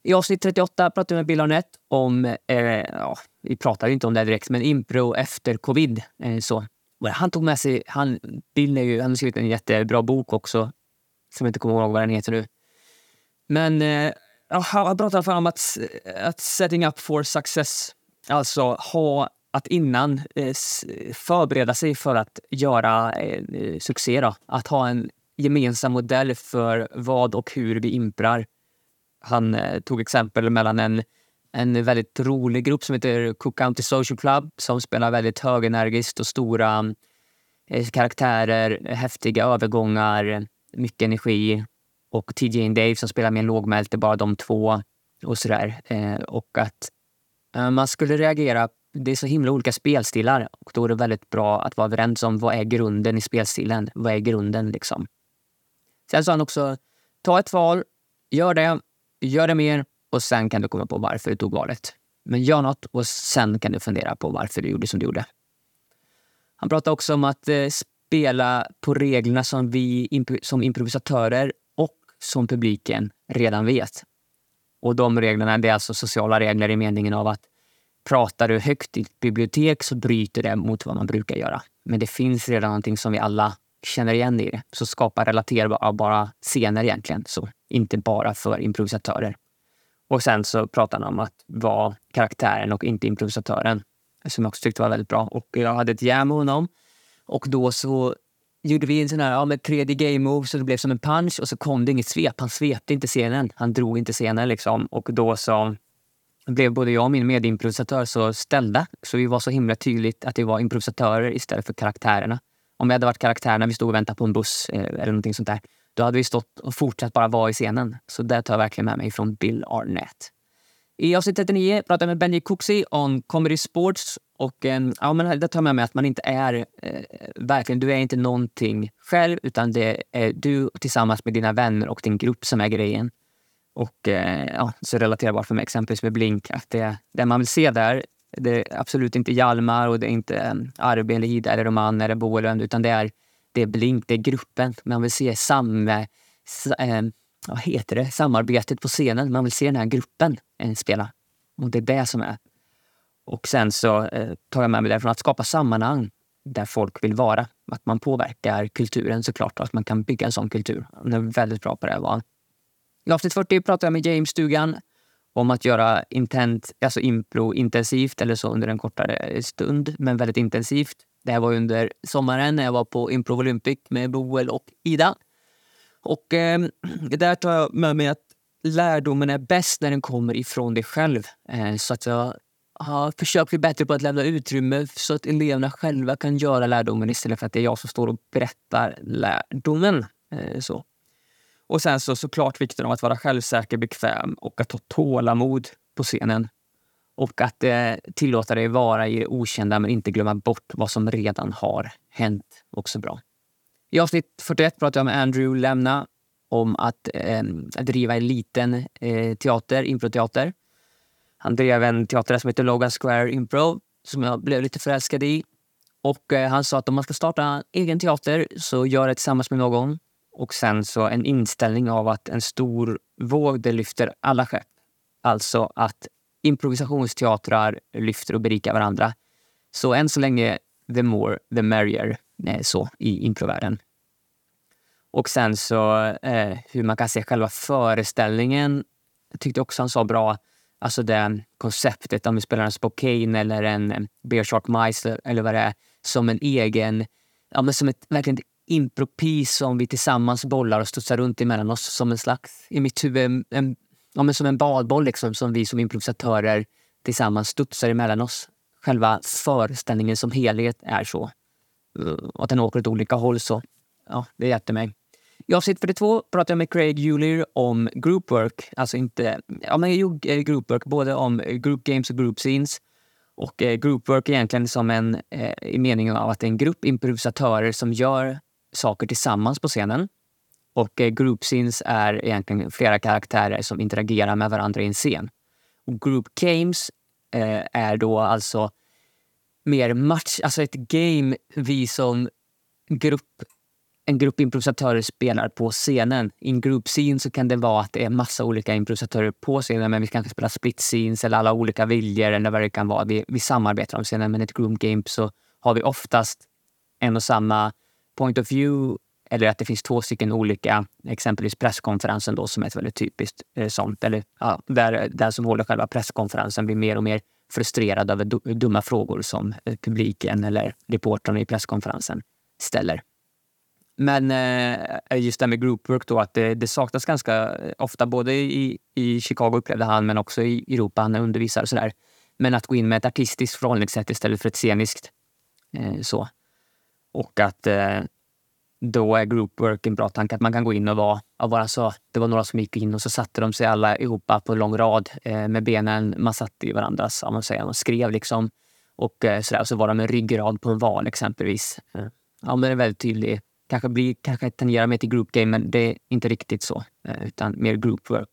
I avsnitt 38 pratade vi med Bill Arnett om, eh, ja, vi pratade ju inte om det direkt, men impro efter covid. Eh, så. Han tog med sig, han, Bill är ju, han har skrivit en jättebra bok också, som jag inte kommer ihåg vad den heter nu. Men eh, han pratar om att, att setting up for success, alltså ha att innan eh, förbereda sig för att göra eh, succé. Då. Att ha en gemensam modell för vad och hur vi imprar. Han eh, tog exempel mellan en, en väldigt rolig grupp som heter Cook County Social Club som spelar väldigt högenergiskt och stora eh, karaktärer, häftiga övergångar, mycket energi och TJ och Dave som spelar mer lågmält, det är bara de två och sådär. Eh, och att eh, man skulle reagera det är så himla olika spelstilar och då är det väldigt bra att vara överens om vad är grunden i spelstilen. Vad är grunden liksom? Sen sa han också, ta ett val, gör det, gör det mer och sen kan du komma på varför du tog valet. Men gör något och sen kan du fundera på varför du gjorde som du gjorde. Han pratade också om att eh, spela på reglerna som vi som improvisatörer och som publiken redan vet. Och de reglerna det är alltså sociala regler i meningen av att pratar du högt i ett bibliotek så bryter det mot vad man brukar göra. Men det finns redan någonting som vi alla känner igen i det. Så skapa relaterbara scener egentligen. Så inte bara för improvisatörer. Och sen så pratar han om att vara karaktären och inte improvisatören. Som jag också tyckte var väldigt bra. Och jag hade ett jam med honom. Och då så gjorde vi en sån här ja, med 3D game move så det blev som en punch och så kom det inget svep. Han svepte inte scenen. Han drog inte scenen liksom. Och då så blev både jag och min medimprovisatör så ställda. Så vi var så himla tydligt att vi var improvisatörer istället för karaktärerna. Om vi hade varit karaktärerna, vi stod och väntade på en buss eh, eller någonting sånt där, då hade vi stått och fortsatt bara vara i scenen. Så det tar jag verkligen med mig från Bill Arnett. I avsnitt 39 pratar jag med Benji Cooksey om comedy sports. Och eh, ja, men det tar jag med mig att man inte är eh, verkligen, du är inte någonting själv utan det är du tillsammans med dina vänner och din grupp som är grejen. Och eh, ja, så relaterbart för mig exempelvis med Blink, att det, det man vill se där, det är absolut inte Hjalmar och det är inte eh, Arbe eller Ida eller Roman eller Boelund, utan det är, det är Blink, det är gruppen. Man vill se samma, eh, vad heter det, samarbetet på scenen. Man vill se den här gruppen spela. Och det är det som är. Och sen så eh, tar jag med mig därifrån att skapa sammanhang där folk vill vara. Att man påverkar kulturen såklart och att man kan bygga en sån kultur. Han är väldigt bra på det. Var. I avsnitt 40 pratar jag med James Stugan om att göra intent, alltså impro intensivt eller så under en kortare stund, men väldigt intensivt. Det här var under sommaren när jag var på Improv Olympic med Boel och Ida. Och eh, där tar jag med mig att lärdomen är bäst när den kommer ifrån dig själv. Eh, så att jag har försökt bli bättre på att lämna utrymme så att eleverna själva kan göra lärdomen istället för att det är jag som står och berättar lärdomen. Eh, så. Och sen så såklart vikten av att vara självsäker, bekväm och att ha tålamod på scenen. Och att eh, tillåta dig vara i det okända men inte glömma bort vad som redan har hänt. Också bra. I avsnitt 41 pratar jag med Andrew Lemna om att eh, driva en liten eh, teater, improteater. Han drev en teater som heter Logan Square Impro, som jag blev lite förälskad i. Och eh, han sa att om man ska starta en egen teater så gör det tillsammans med någon och sen så en inställning av att en stor våg det lyfter alla skepp. Alltså att improvisationsteatrar lyfter och berikar varandra. Så än så länge, the more, the merrier, Eh, så i improvärlden. Och sen så eh, hur man kan se själva föreställningen. Jag tyckte också han sa bra, alltså det konceptet om vi spelar en Spokane eller en Bear Shark Mice eller vad det är, som en egen, ja men som ett verkligen impropis som vi tillsammans bollar och studsar runt emellan oss som en slags, i mitt huvud, en, ja, men som en badboll liksom, som vi som improvisatörer tillsammans studsar emellan oss. Själva föreställningen som helhet är så. Eh, att den åker åt olika håll så, ja, det hjälpte mig. I avsnitt 42 pratar jag med Craig Julier om groupwork. Alltså inte, ja men jag gjorde eh, groupwork, både om group games och group scenes. Och eh, groupwork är egentligen som en, eh, i meningen av att det är en grupp improvisatörer som gör saker tillsammans på scenen. Och eh, group scenes är egentligen flera karaktärer som interagerar med varandra i en scen. Och group games eh, är då alltså mer match, alltså ett game vi som grupp, en grupp improvisatörer spelar på scenen. I en group scene så kan det vara att det är massa olika improvisatörer på scenen men vi kanske spelar split scenes eller alla olika viljor eller vad det kan vara. Vi, vi samarbetar om scenen men i ett group game så har vi oftast en och samma point of view eller att det finns två stycken olika, exempelvis presskonferensen då som är ett väldigt typiskt eh, sånt. Eller ja, där den som håller själva presskonferensen blir mer och mer frustrerad över dumma frågor som eh, publiken eller reportrarna i presskonferensen ställer. Men eh, eh, just det här med groupwork då, att det, det saknas ganska ofta, både i, i Chicago upplevde han, men också i Europa, han undervisar och sådär. Men att gå in med ett artistiskt förhållningssätt istället för ett sceniskt. Så. Och att då är groupwork en bra tanke. Att man kan gå in och vara, vad han sa, det var några som gick in och så satte de sig alla ihop på en lång rad eh, med benen. Man satt i varandras, om man säger, man skrev liksom. Och eh, sådär, så var de en ryggrad på en val exempelvis. Eh, ja, men det är väldigt tydligt. Kanske, blir, kanske tenderar mer till group game, men det är inte riktigt så. Eh, utan mer groupwork.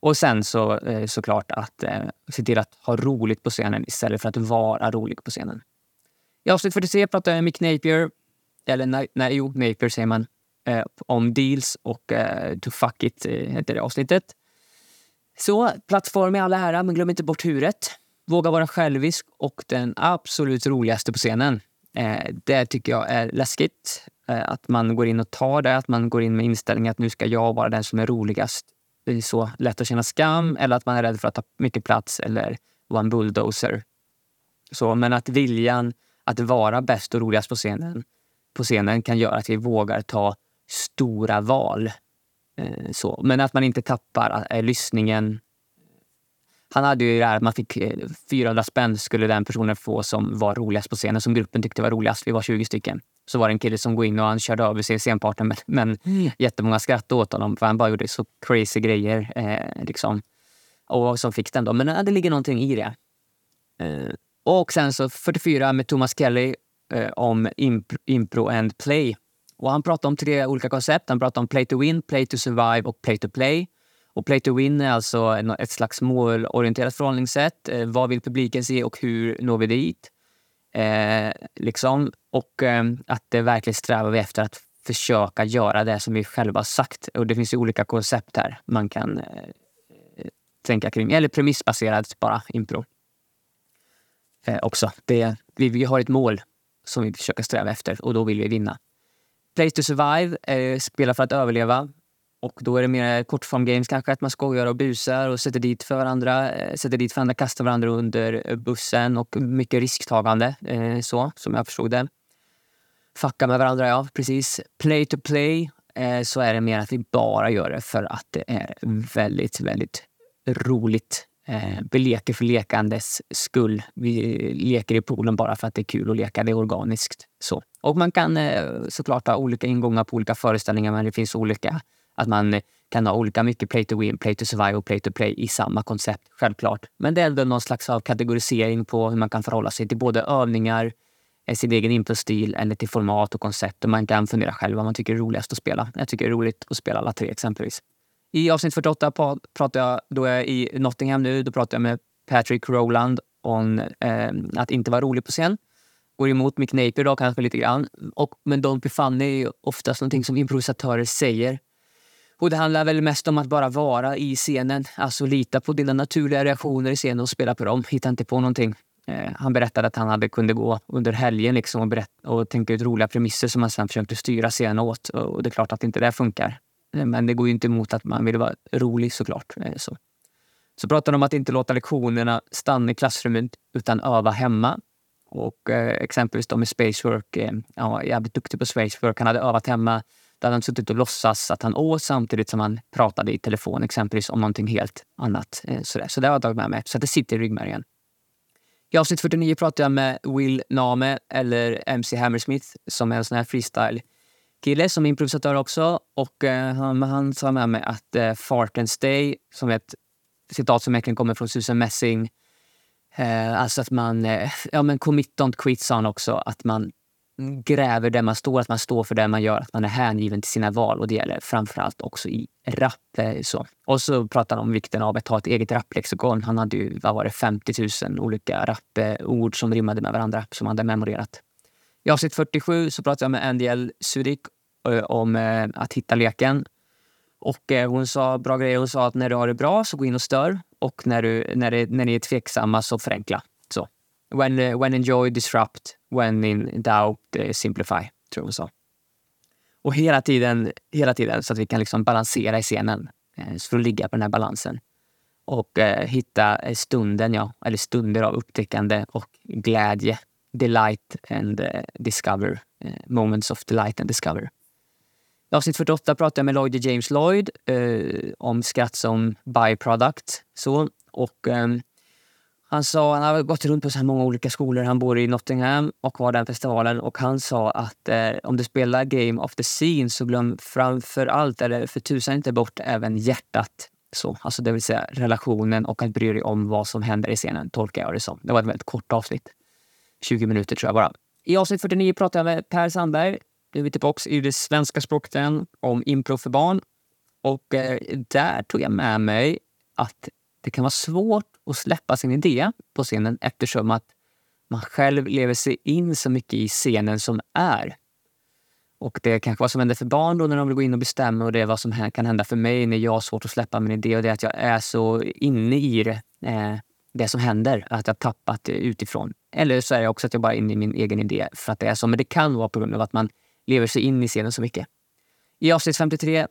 Och sen så eh, såklart att eh, se till att ha roligt på scenen istället för att vara rolig på scenen. I avsnitt 43 pratar jag med Mick Napier, eller nej, nej jo, Napier säger man, eh, om deals och eh, to fuck it eh, heter det avsnittet. Så plattform i alla ära, men glöm inte bort huret. Våga vara självisk och den absolut roligaste på scenen. Eh, det tycker jag är läskigt. Eh, att man går in och tar det, att man går in med inställningen att nu ska jag vara den som är roligast. Det är så lätt att känna skam eller att man är rädd för att ta mycket plats eller vara en bulldozer. Så, men att viljan att vara bäst och roligast på scenen, på scenen kan göra att vi vågar ta stora val. Eh, så. Men att man inte tappar eh, lyssningen. Han hade ju det här att man fick 400 eh, spänn skulle den personen få som var roligast på scenen, som gruppen tyckte var roligast. Vi var 20 stycken. Så var det en kille som gick in och han körde över sin scenpartner men, men mm. jättemånga skrattade åt honom för han bara gjorde så crazy grejer. Eh, liksom. Och som fick den då. Men det ligger någonting i det. Eh, och sen så 44 med Thomas Kelly eh, om impro, impro and play. Och han pratade om tre olika koncept. Han pratade om play to win, play to survive och play to play. Och play to win är alltså ett slags målorienterat förhållningssätt. Eh, vad vill publiken se och hur når vi dit? Eh, liksom. Och eh, att det verkligen strävar vi efter att försöka göra det som vi själva har sagt. Och det finns ju olika koncept här man kan eh, eh tänka kring. Eller premissbaserat bara impro. Eh, också. Det, vi, vi har ett mål som vi försöker sträva efter och då vill vi vinna. Place to survive, eh, spela för att överleva. Och då är det mer kortform games kanske, att man skojar och busar och sätter dit för varandra. Eh, sätter dit för varandra, kastar varandra under bussen och mycket risktagande. Eh, så, som jag förstod det. Fucka med varandra, ja precis. Play to play, eh, så är det mer att vi bara gör det för att det är väldigt, väldigt roligt. Eh, vi leker för lekandes skull. Vi leker i poolen bara för att det är kul att leka. Det är organiskt. Så. Och man kan eh, såklart ha olika ingångar på olika föreställningar men det finns olika. Att man kan ha olika mycket play to win, play to survive och play to play i samma koncept, självklart. Men det är ändå någon slags av kategorisering på hur man kan förhålla sig till både övningar, eh, sin egen improstil eller till format och koncept. Och man kan fundera själv vad man tycker är roligast att spela. Jag tycker det är roligt att spela alla tre exempelvis. I avsnitt 48 pratar jag, då är jag i Nottingham nu, då pratar jag med Patrick Rowland om eh, att inte vara rolig på scen. Går emot Mick Napier då kanske lite grann. Och, men Don't be funny är ju oftast någonting som improvisatörer säger. Och det handlar väl mest om att bara vara i scenen. Alltså lita på dina naturliga reaktioner i scenen och spela på dem. Hitta inte på någonting. Eh, han berättade att han hade kunde gå under helgen liksom och, berätt, och tänka ut roliga premisser som han sen försökte styra scenen åt. Och det är klart att inte det funkar. Men det går ju inte emot att man vill vara rolig såklart. Eh, så. Så pratar de om att inte låta lektionerna stanna i klassrummet utan öva hemma. Och eh, exempelvis de med Spacework, eh, han var jävligt duktig på Spacework. Han hade övat hemma. Där han suttit och låtsas att han åt samtidigt som han pratade i telefon exempelvis om någonting helt annat. Eh, sådär. Så det har jag tagit med mig, så det sitter i ryggmärgen. I avsnitt 49 pratar jag med Will Name, eller MC Hammersmith, som är en sån här freestyle kille som är improvisatör också. Och eh, han, han sa med mig att eh, Fart and Stay, som är ett citat som egentligen kommer från Susan Messing. Eh, alltså att man, eh, ja men commit don't quit sa han också. Att man gräver där man står, att man står för det man gör, att man är hängiven till sina val. Och det gäller framförallt också i rap. Eh, så. Och så pratade han om vikten av att ha ett eget rapplexikon. Han hade ju, vad var det, 50 000 olika rappord som rimmade med varandra, som han hade memorerat. I avsnitt 47 så pratade jag med Andy L. Sudik Eh, om eh, att hitta leken. Och eh, hon sa bra grejer. Hon sa att när du har det bra så gå in och stör. Och när, du, när, det, när ni är tveksamma så förenkla. Så. When, eh, when enjoy, disrupt. When in doubt, eh, simplify. Tror jag hon sa. Och hela tiden, hela tiden så att vi kan liksom balansera i scenen. Så för att ligga på den här balansen. Och eh, hitta stunden, ja. Eller stunder av upptäckande och glädje. Delight and uh, discover. Uh, moments of delight and discover. I avsnitt 48 pratade jag med Lloyd James Lloyd eh, om skratt som byproduct. Så, och, eh, han sa, han har gått runt på så här många olika skolor. Han bor i Nottingham och var den festivalen. Och han sa att eh, om du spelar Game of the Scene så glöm framför allt, eller för tusan inte bort, även hjärtat. Så, alltså det vill säga relationen och att bry dig om vad som händer i scenen, tolkar jag det som. Det var ett väldigt kort avsnitt. 20 minuter tror jag bara. I avsnitt 49 pratade jag med Per Sandberg nu är vi tillbaka i det svenska språket igen, om impro för barn. Och eh, där tog jag med mig att det kan vara svårt att släppa sin idé på scenen eftersom att man själv lever sig in så mycket i scenen som är. Och det är kanske vad som händer för barn då när de vill gå in och bestämma och det är vad som kan hända för mig när jag har svårt att släppa min idé och det är att jag är så inne i det, eh, det som händer, att jag tappat det utifrån. Eller så är det också att jag bara är inne i min egen idé för att det är så. Men det kan vara på grund av att man lever sig in i scenen så mycket. I avsnitt 53,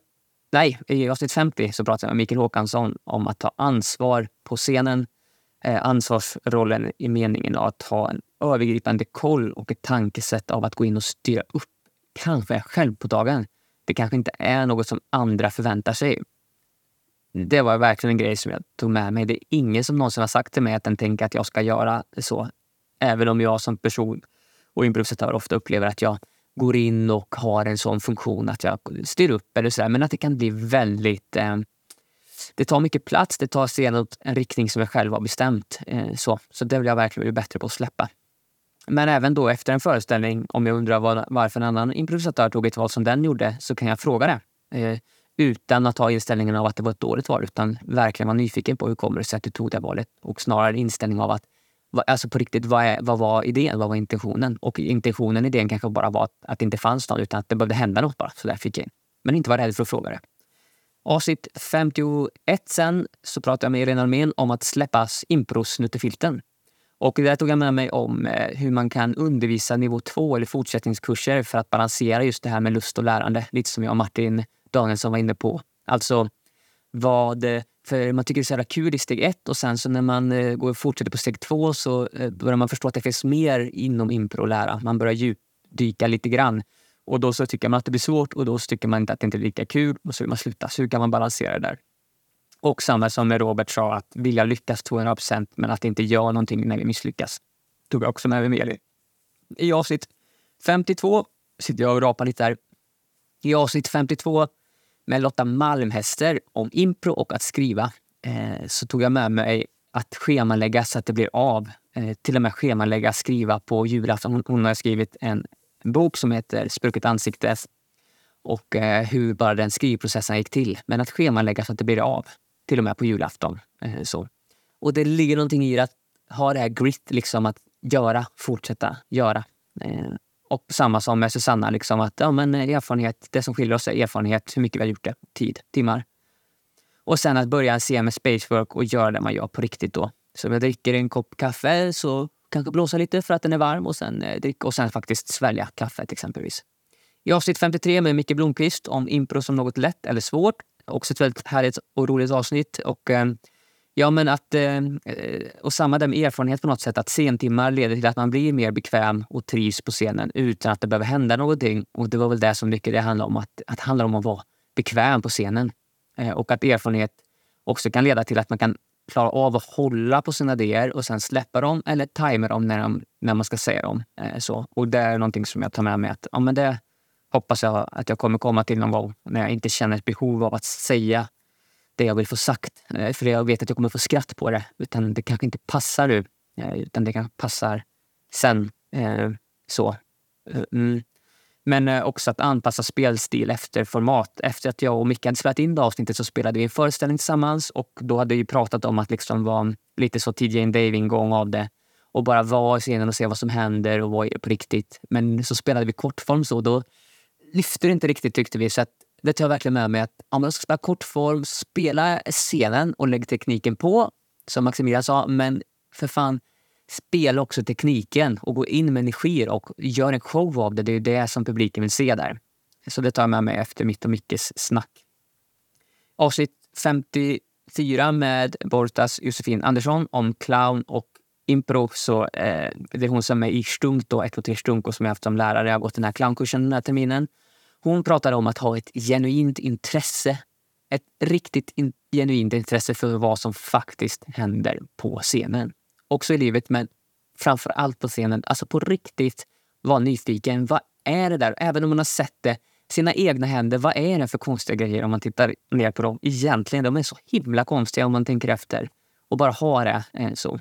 nej, i avsnitt 50 så pratar jag med Mikael Håkansson om att ta ansvar på scenen. Eh, ansvarsrollen i meningen att ha en övergripande koll och ett tankesätt av att gå in och styra upp kanske är dagen. Det kanske inte är något som andra förväntar sig. Det var verkligen en grej som jag tog med mig. Det är ingen som någonsin har sagt till mig att den tänker att jag ska göra så. Även om jag som person och improvisatör ofta upplever att jag går in och har en sån funktion att jag styr upp eller sådär. Men att det kan bli väldigt... Eh, det tar mycket plats, det tar sig åt en riktning som jag själv har bestämt. Eh, så. så det vill jag verkligen bli bättre på att släppa. Men även då efter en föreställning, om jag undrar var, varför en annan improvisatör tog ett val som den gjorde, så kan jag fråga det. Eh, utan att ha inställningen av att det var ett dåligt val, utan verkligen vara nyfiken på hur kommer det sig att du tog det valet. Och snarare inställning av att, alltså på riktigt, vad, är, vad var idén? Vad var intentionen? Och intentionen, i idén kanske bara var att, att det inte fanns någon utan att det behövde hända något bara. Så där fick jag in. Men inte vara rädd för att fråga det. Avsnitt 51 sen så pratade jag med Irene Almén om att släppa improsnuttefilten. Och där tog jag med mig om eh, hur man kan undervisa nivå 2 eller fortsättningskurser för att balansera just det här med lust och lärande. Lite som jag och Martin Danielsson var inne på. Alltså vad... För man tycker det är så jävla kul i steg ett och sen så när man eh, går och fortsätter på steg två så eh, börjar man förstå att det finns mer inom impro att lära. Man börjar djupdyka lite grann. Och då så tycker man att det blir svårt och då tycker man inte att det inte är lika kul och så vill man sluta. Så hur kan man balansera det där? Och samma som med Robert sa, att vilja lyckas 200 procent men att inte göra någonting när vi misslyckas. Tog jag också med mig med I avsnitt 52 sitter jag och rapar lite där. I avsnitt 52 med Lotta Malmhäster om impro och att skriva eh, så tog jag med mig att schemalägga så att det blir av. Eh, till och med schemalägga skriva på julafton. Hon, hon har skrivit en, bok som heter Sprucket ansikte och eh, hur bara den skrivprocessen gick till. Men att schemalägga så att det blir av till och med på julafton. Eh, så. Och det ligger någonting i att ha det här grit, liksom att göra, fortsätta göra. Eh, och samma som med Susanna, liksom att ja, men eh, erfarenhet, det som skiljer oss är erfarenhet, hur mycket vi har gjort det, tid, timmar. Och sen att börja se med spacework och göra det man gör på riktigt då. Så om jag dricker en kopp kaffe så kanske blåsa lite för att den är varm och sen, eh, dricka, och sen faktiskt svälja kaffet exempelvis. I avsnitt 53 med Micke Blomqvist om impro som något lätt eller svårt Också ett väldigt härligt och roligt avsnitt. Och, eh, ja, men att, eh, eh, och samma där med erfarenhet på något sätt. Att sentimmar leder till att man blir mer bekväm och trivs på scenen utan att det behöver hända någonting. Och det var väl det som mycket det handlade om. Att, att handlar om att vara bekväm på scenen. Eh, och att erfarenhet också kan leda till att man kan klara av att hålla på sina idéer och sen släppa dem eller tajma dem när, de, när man ska säga dem. Så. Och det är någonting som jag tar med mig. att ja, men det, hoppas jag att jag kommer komma till någon gång när jag inte känner ett behov av att säga det jag vill få sagt. Eh, för jag vet att jag kommer få skratt på det. Utan det kanske inte passar nu. Eh, utan det kanske passar sen. Eh, så. Mm. Men också att anpassa spelstil efter format. Efter att jag och Micke hade spelat in det avsnittet så spelade vi en föreställning tillsammans och då hade vi pratat om att liksom vara lite så TJ Dave-ingång av det och bara vara i scenen och se vad som händer och vad är på riktigt. Men så spelade vi kortform så då lyfte det inte riktigt tyckte vi. Så att det tar jag verkligen med mig. att Om man ska spela kortform, spela scenen och lägg tekniken på, som Maximilian sa. Men för fan, spela också tekniken och gå in med energier och gör en show av det. Det är det som publiken vill se där. Så det tar jag med mig efter mitt och Mickes snack. Avsnitt 54 med Bortas Josefin Andersson om clown och impro. Så, eh, det är hon som är i Stunk, då, 1, 2, 3 Stunk och som jag haft som lärare. Jag har gått den här clownkursen den här terminen. Hon pratade om att ha ett genuint intresse. Ett riktigt in, genuint intresse för vad som faktiskt händer på scenen. Också i livet, men framför allt på scenen. Alltså på riktigt vara nyfiken. Vad är det där? Även om man har sett det sina egna händer. Vad är det för konstiga grejer om man tittar ner på dem? Egentligen, de är så himla konstiga om man tänker efter. Och bara ha det eh, så.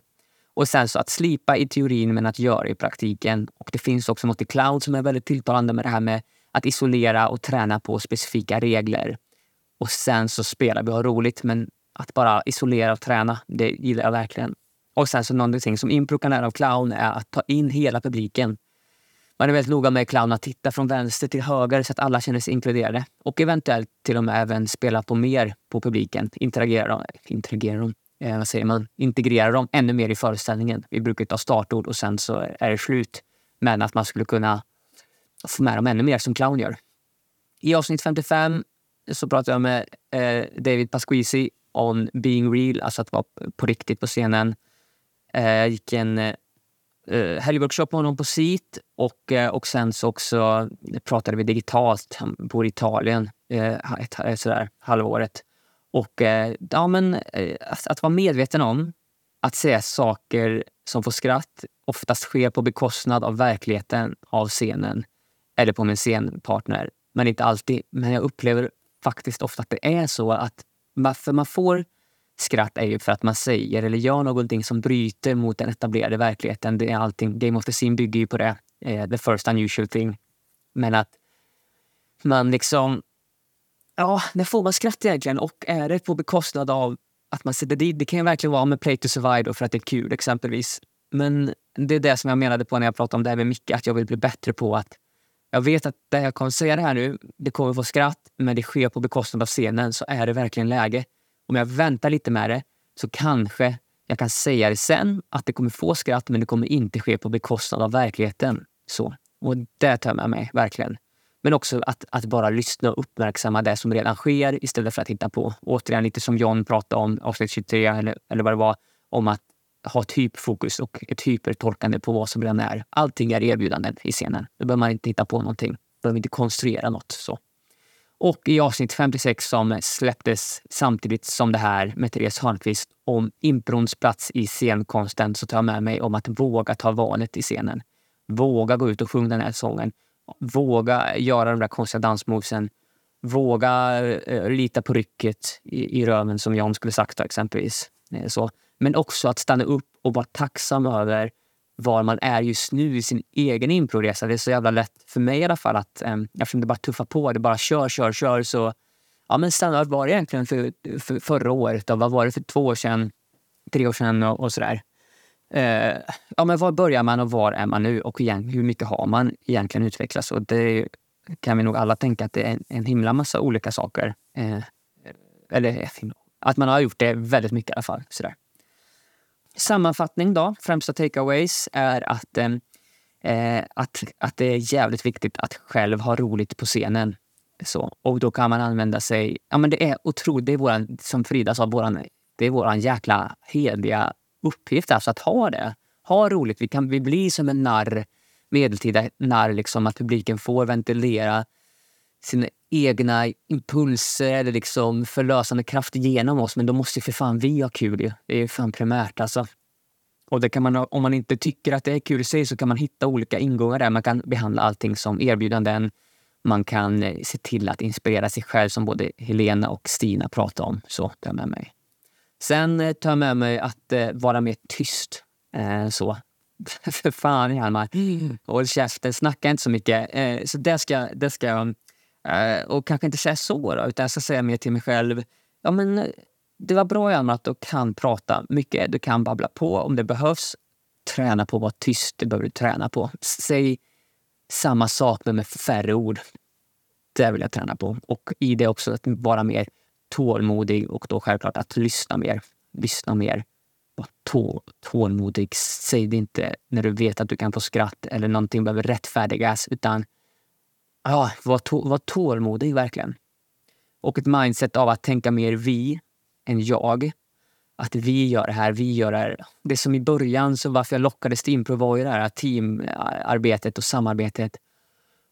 Och sen så att slipa i teorin men att göra i praktiken. Och det finns också något i cloud som är väldigt tilltalande med det här med att isolera och träna på specifika regler. Och sen så spelar vi och har roligt, men att bara isolera och träna. Det gillar jag verkligen. Och sen så någonting som impro kan lära av clown är att ta in hela publiken. Man är väldigt noga med clown att titta från vänster till höger så att alla känner sig inkluderade. Och eventuellt till och med även spela på mer på publiken. Interagera dem, interagera dem eh, vad säger man, integrera dem ännu mer i föreställningen. Vi brukar ta startord och sen så är det slut. Men att man skulle kunna få med dem ännu mer som clown gör. I avsnitt 55 så pratade jag med eh, David Pasquisi om being real, alltså att vara på riktigt på scenen. Eh, jag gick en eh, eh, helgworkshop med honom på SIT och, eh, och sen så också pratade vi digitalt. Han bor i Italien eh, ett, ett, sådär, halvåret. Och eh, ja, men, eh, att, att, vara medveten om att säga saker som får skratt oftast sker på bekostnad av verkligheten, av scenen eller på min scenpartner. Men inte alltid. Men jag upplever faktiskt ofta att det är så att varför man får skratt är ju för att man säger eller gör någonting som bryter mot den etablerade verkligheten. Det är allting. Game of the Scene bygger ju på det. Eh, the first unusual thing. Men att man liksom... Ja, när får man skratt egentligen? Och är det på bekostnad av att man sätter dit... Det kan ju verkligen vara med play to survive för att det är kul exempelvis. Men det är det som jag menade på när jag pratade om det här med Micke, att jag vill bli bättre på att jag vet att det jag kommer säga det här nu, det kommer få skratt, men det sker på bekostnad av scenen. Så är det verkligen läge. Om jag väntar lite med det så kanske jag kan säga det sen, att det kommer få skratt, men det kommer inte ske på bekostnad av verkligheten. Så. Och det tar jag med mig, verkligen. Men också att, att bara lyssna och uppmärksamma det som redan sker istället för att hitta på. Återigen, lite som John pratade om avsnitt 23, eller, eller vad det var, om att ha typfokus och typ ett hypertolkande på vad som redan är. Allting är erbjudanden i scenen. Då behöver man inte hitta på någonting. Då behöver inte konstruera något. Så. Och i avsnitt 56 som släpptes samtidigt som det här med Therese Hörnqvist om improns plats i scenkonsten så tar jag med mig om att våga ta valet i scenen. Våga gå ut och sjunga den här sången. Våga göra de där konstiga dansmovesen. Våga eh, uh, lita på rycket i, i röven som John skulle sagt exempelvis. Eh, så. Men också att stanna upp och vara tacksam över var man är just nu i sin egen improresa. Det är så jävla lätt, för mig i alla fall, att um, eftersom det bara tuffar på, det bara kör, kör, kör. Så ja, men stanna upp. Var det egentligen för, för förra året? Då? vad var det för två år sedan? Tre år sedan och, och sådär. Uh, ja, men var börjar man och var är man nu? Och igen, hur mycket har man egentligen utvecklats? Och det kan vi nog alla tänka att det är en, en himla massa olika saker. Uh, eller att man har gjort det väldigt mycket i alla fall. Sådär. Sammanfattning då, främsta takeaways är att, eh, eh, att, att det är jävligt viktigt att själv ha roligt på scenen. Så, och då kan man använda sig... Ja, men det är otroligt. Det är våran, som Frida sa, våran, det är vår jäkla heliga uppgift alltså att ha det. Ha roligt. Vi kan vi blir som en narr, medeltida narr, liksom, att publiken får ventilera sina egna impulser eller liksom förlösande kraft genom oss. Men då måste för fan vi ha kul. Det är fan primärt. Alltså. Och det kan man, om man inte tycker att det är kul i sig så kan man hitta olika ingångar där. Man kan behandla allting som erbjudanden. Man kan eh, se till att inspirera sig själv som både Helena och Stina pratade om. Så tar jag med mig. Sen eh, tar jag med mig att eh, vara mer tyst. Eh, så. [LAUGHS] för fan Hjalmar. Håll käften, snacka inte så mycket. Eh, så det ska, det ska jag Eh, och kanske inte säga så, då, utan jag ska säga mer till mig själv. Ja, men eh, det var bra Hjalmar att du kan prata mycket. Du kan babbla på om det behövs. Träna på att vara tyst. Det behöver du träna på. Säg samma sak men med färre ord. Det vill jag träna på. Och i det också att vara mer tålmodig och då självklart att lyssna mer. Lyssna mer. Var tå tålmodig. Säg det inte när du vet att du kan få skratt eller någonting behöver rättfärdigas utan ja, var, to var tålmodig verkligen. Och ett mindset av att tänka mer vi än jag. Att vi gör det här, vi gör det här. Det som i början, så varför jag lockades till impro var ju det här teamarbetet och samarbetet.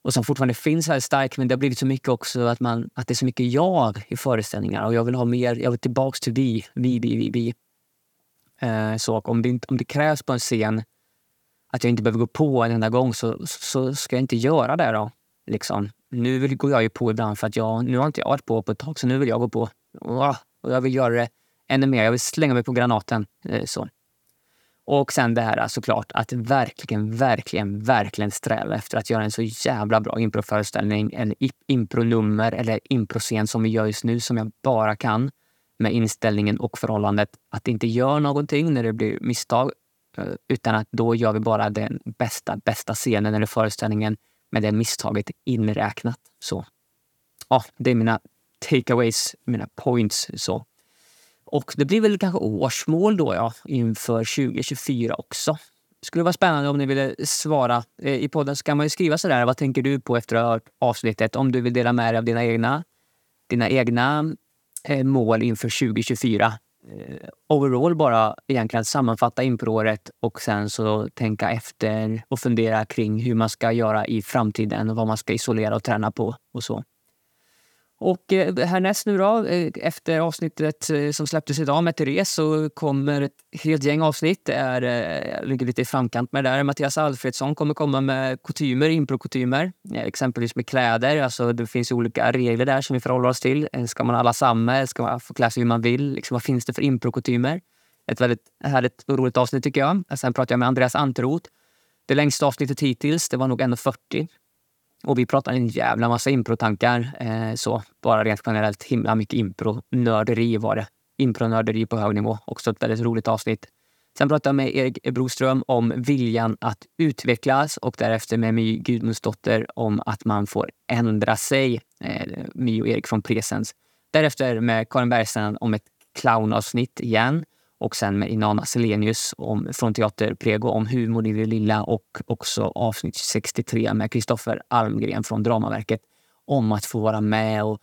Och som fortfarande finns här starkt, men det har blivit så mycket också att, man, att det är så mycket jag i föreställningar. Och jag vill ha mer, jag vill tillbaks till vi, vi, vi, vi. vi. Eh, så om det, om det krävs på en scen att jag inte behöver gå på en enda gång så, så ska jag inte göra det då. Liksom. Nu går jag ju på ibland för att jag, nu har inte jag varit på på ett tag, så nu vill jag gå på. Och jag vill göra det ännu mer. Jag vill slänga mig på granaten. Eh, så. Och sen det här eh, såklart att verkligen, verkligen, verkligen sträva efter att göra en så jävla bra improföreställning eller impronummer eller improscen som vi gör just nu som jag bara kan. med inställningen och förhållandet att inte göra någonting när det blir misstag. Eh, utan att då gör vi bara den bästa, bästa scenen eller föreställningen med det misstaget inräknat. Så ja, det är mina takeaways, mina points. Så. Och det blir väl kanske årsmål då ja, inför 2024 också. Det skulle vara spännande om ni ville svara. Eh, I podden så kan man ju skriva sådär, vad tänker du på efter att ha hört avsnittet? Om du vill dela med dig av dina egna, dina egna eh, mål inför 2024. Eh, overall bara egentligen sammanfatta improåret och sen så tänka efter och fundera kring hur man ska göra i framtiden och vad man ska isolera och träna på och så. Och eh, härnäst nu då, eh, efter avsnittet eh, som släpptes idag med Therese så kommer ett helt gäng avsnitt. Det är, jag ligger lite i framkant med det där. Mattias Alfredsson kommer komma med kutymer, improkutymer. Exempelvis med kläder. Alltså det finns olika regler där som vi förhåller oss till. Ska man alla samma? Ska man få klä sig hur man vill? Liksom, vad finns det för improkutymer? Ett väldigt härligt och roligt avsnitt tycker jag. Sen pratar jag med Andreas Anteroth. Det längsta avsnittet hittills, det var nog 1.40. Och vi pratar en jävla massa improtankar. Eh, så bara rent generellt himla mycket impronörderi var det. Impronörderi på hög nivå. Också ett väldigt roligt avsnitt. Sen pratade jag med Erik Broström om viljan att utvecklas och därefter med My Gudmundsdotter om att man får ändra sig. Eh, My och Erik från Presens. Därefter med Karin Bergstrand om ett clownavsnitt igen och sen med Inanna Selenius om, från Teater Prego om humor i det lilla och också avsnitt 63 med Kristoffer Almgren från Dramaverket om att få vara med och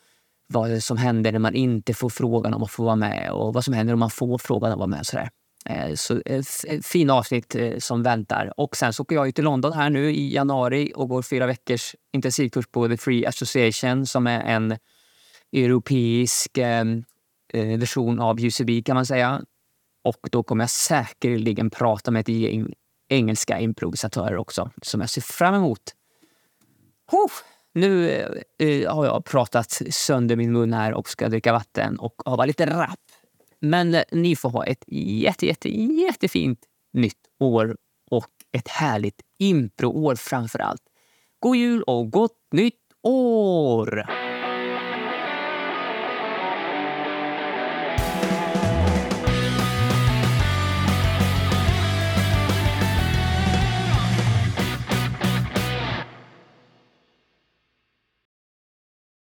vad som händer när man inte får frågan om att få vara med och vad som händer om man får frågan om att vara med. Sådär. Eh, så eh, ett eh, fina avsnitt som väntar. Och sen så åker jag till London här nu i januari och går fyra veckors intensivkurs på The Free Association som är en europeisk version av UCB kan man säga. Och då kommer jag säkerligen prata med ett gäng engelska improvisatörer också, som jag ser fram emot. Oh, nu eh, eh, har jag pratat sönder min mun här och ska dricka vatten och ha varit lite rapp. Men eh, ni får ha ett jätte, jätte, jättefint nytt år och ett härligt improår framför allt. God jul och gott nytt år!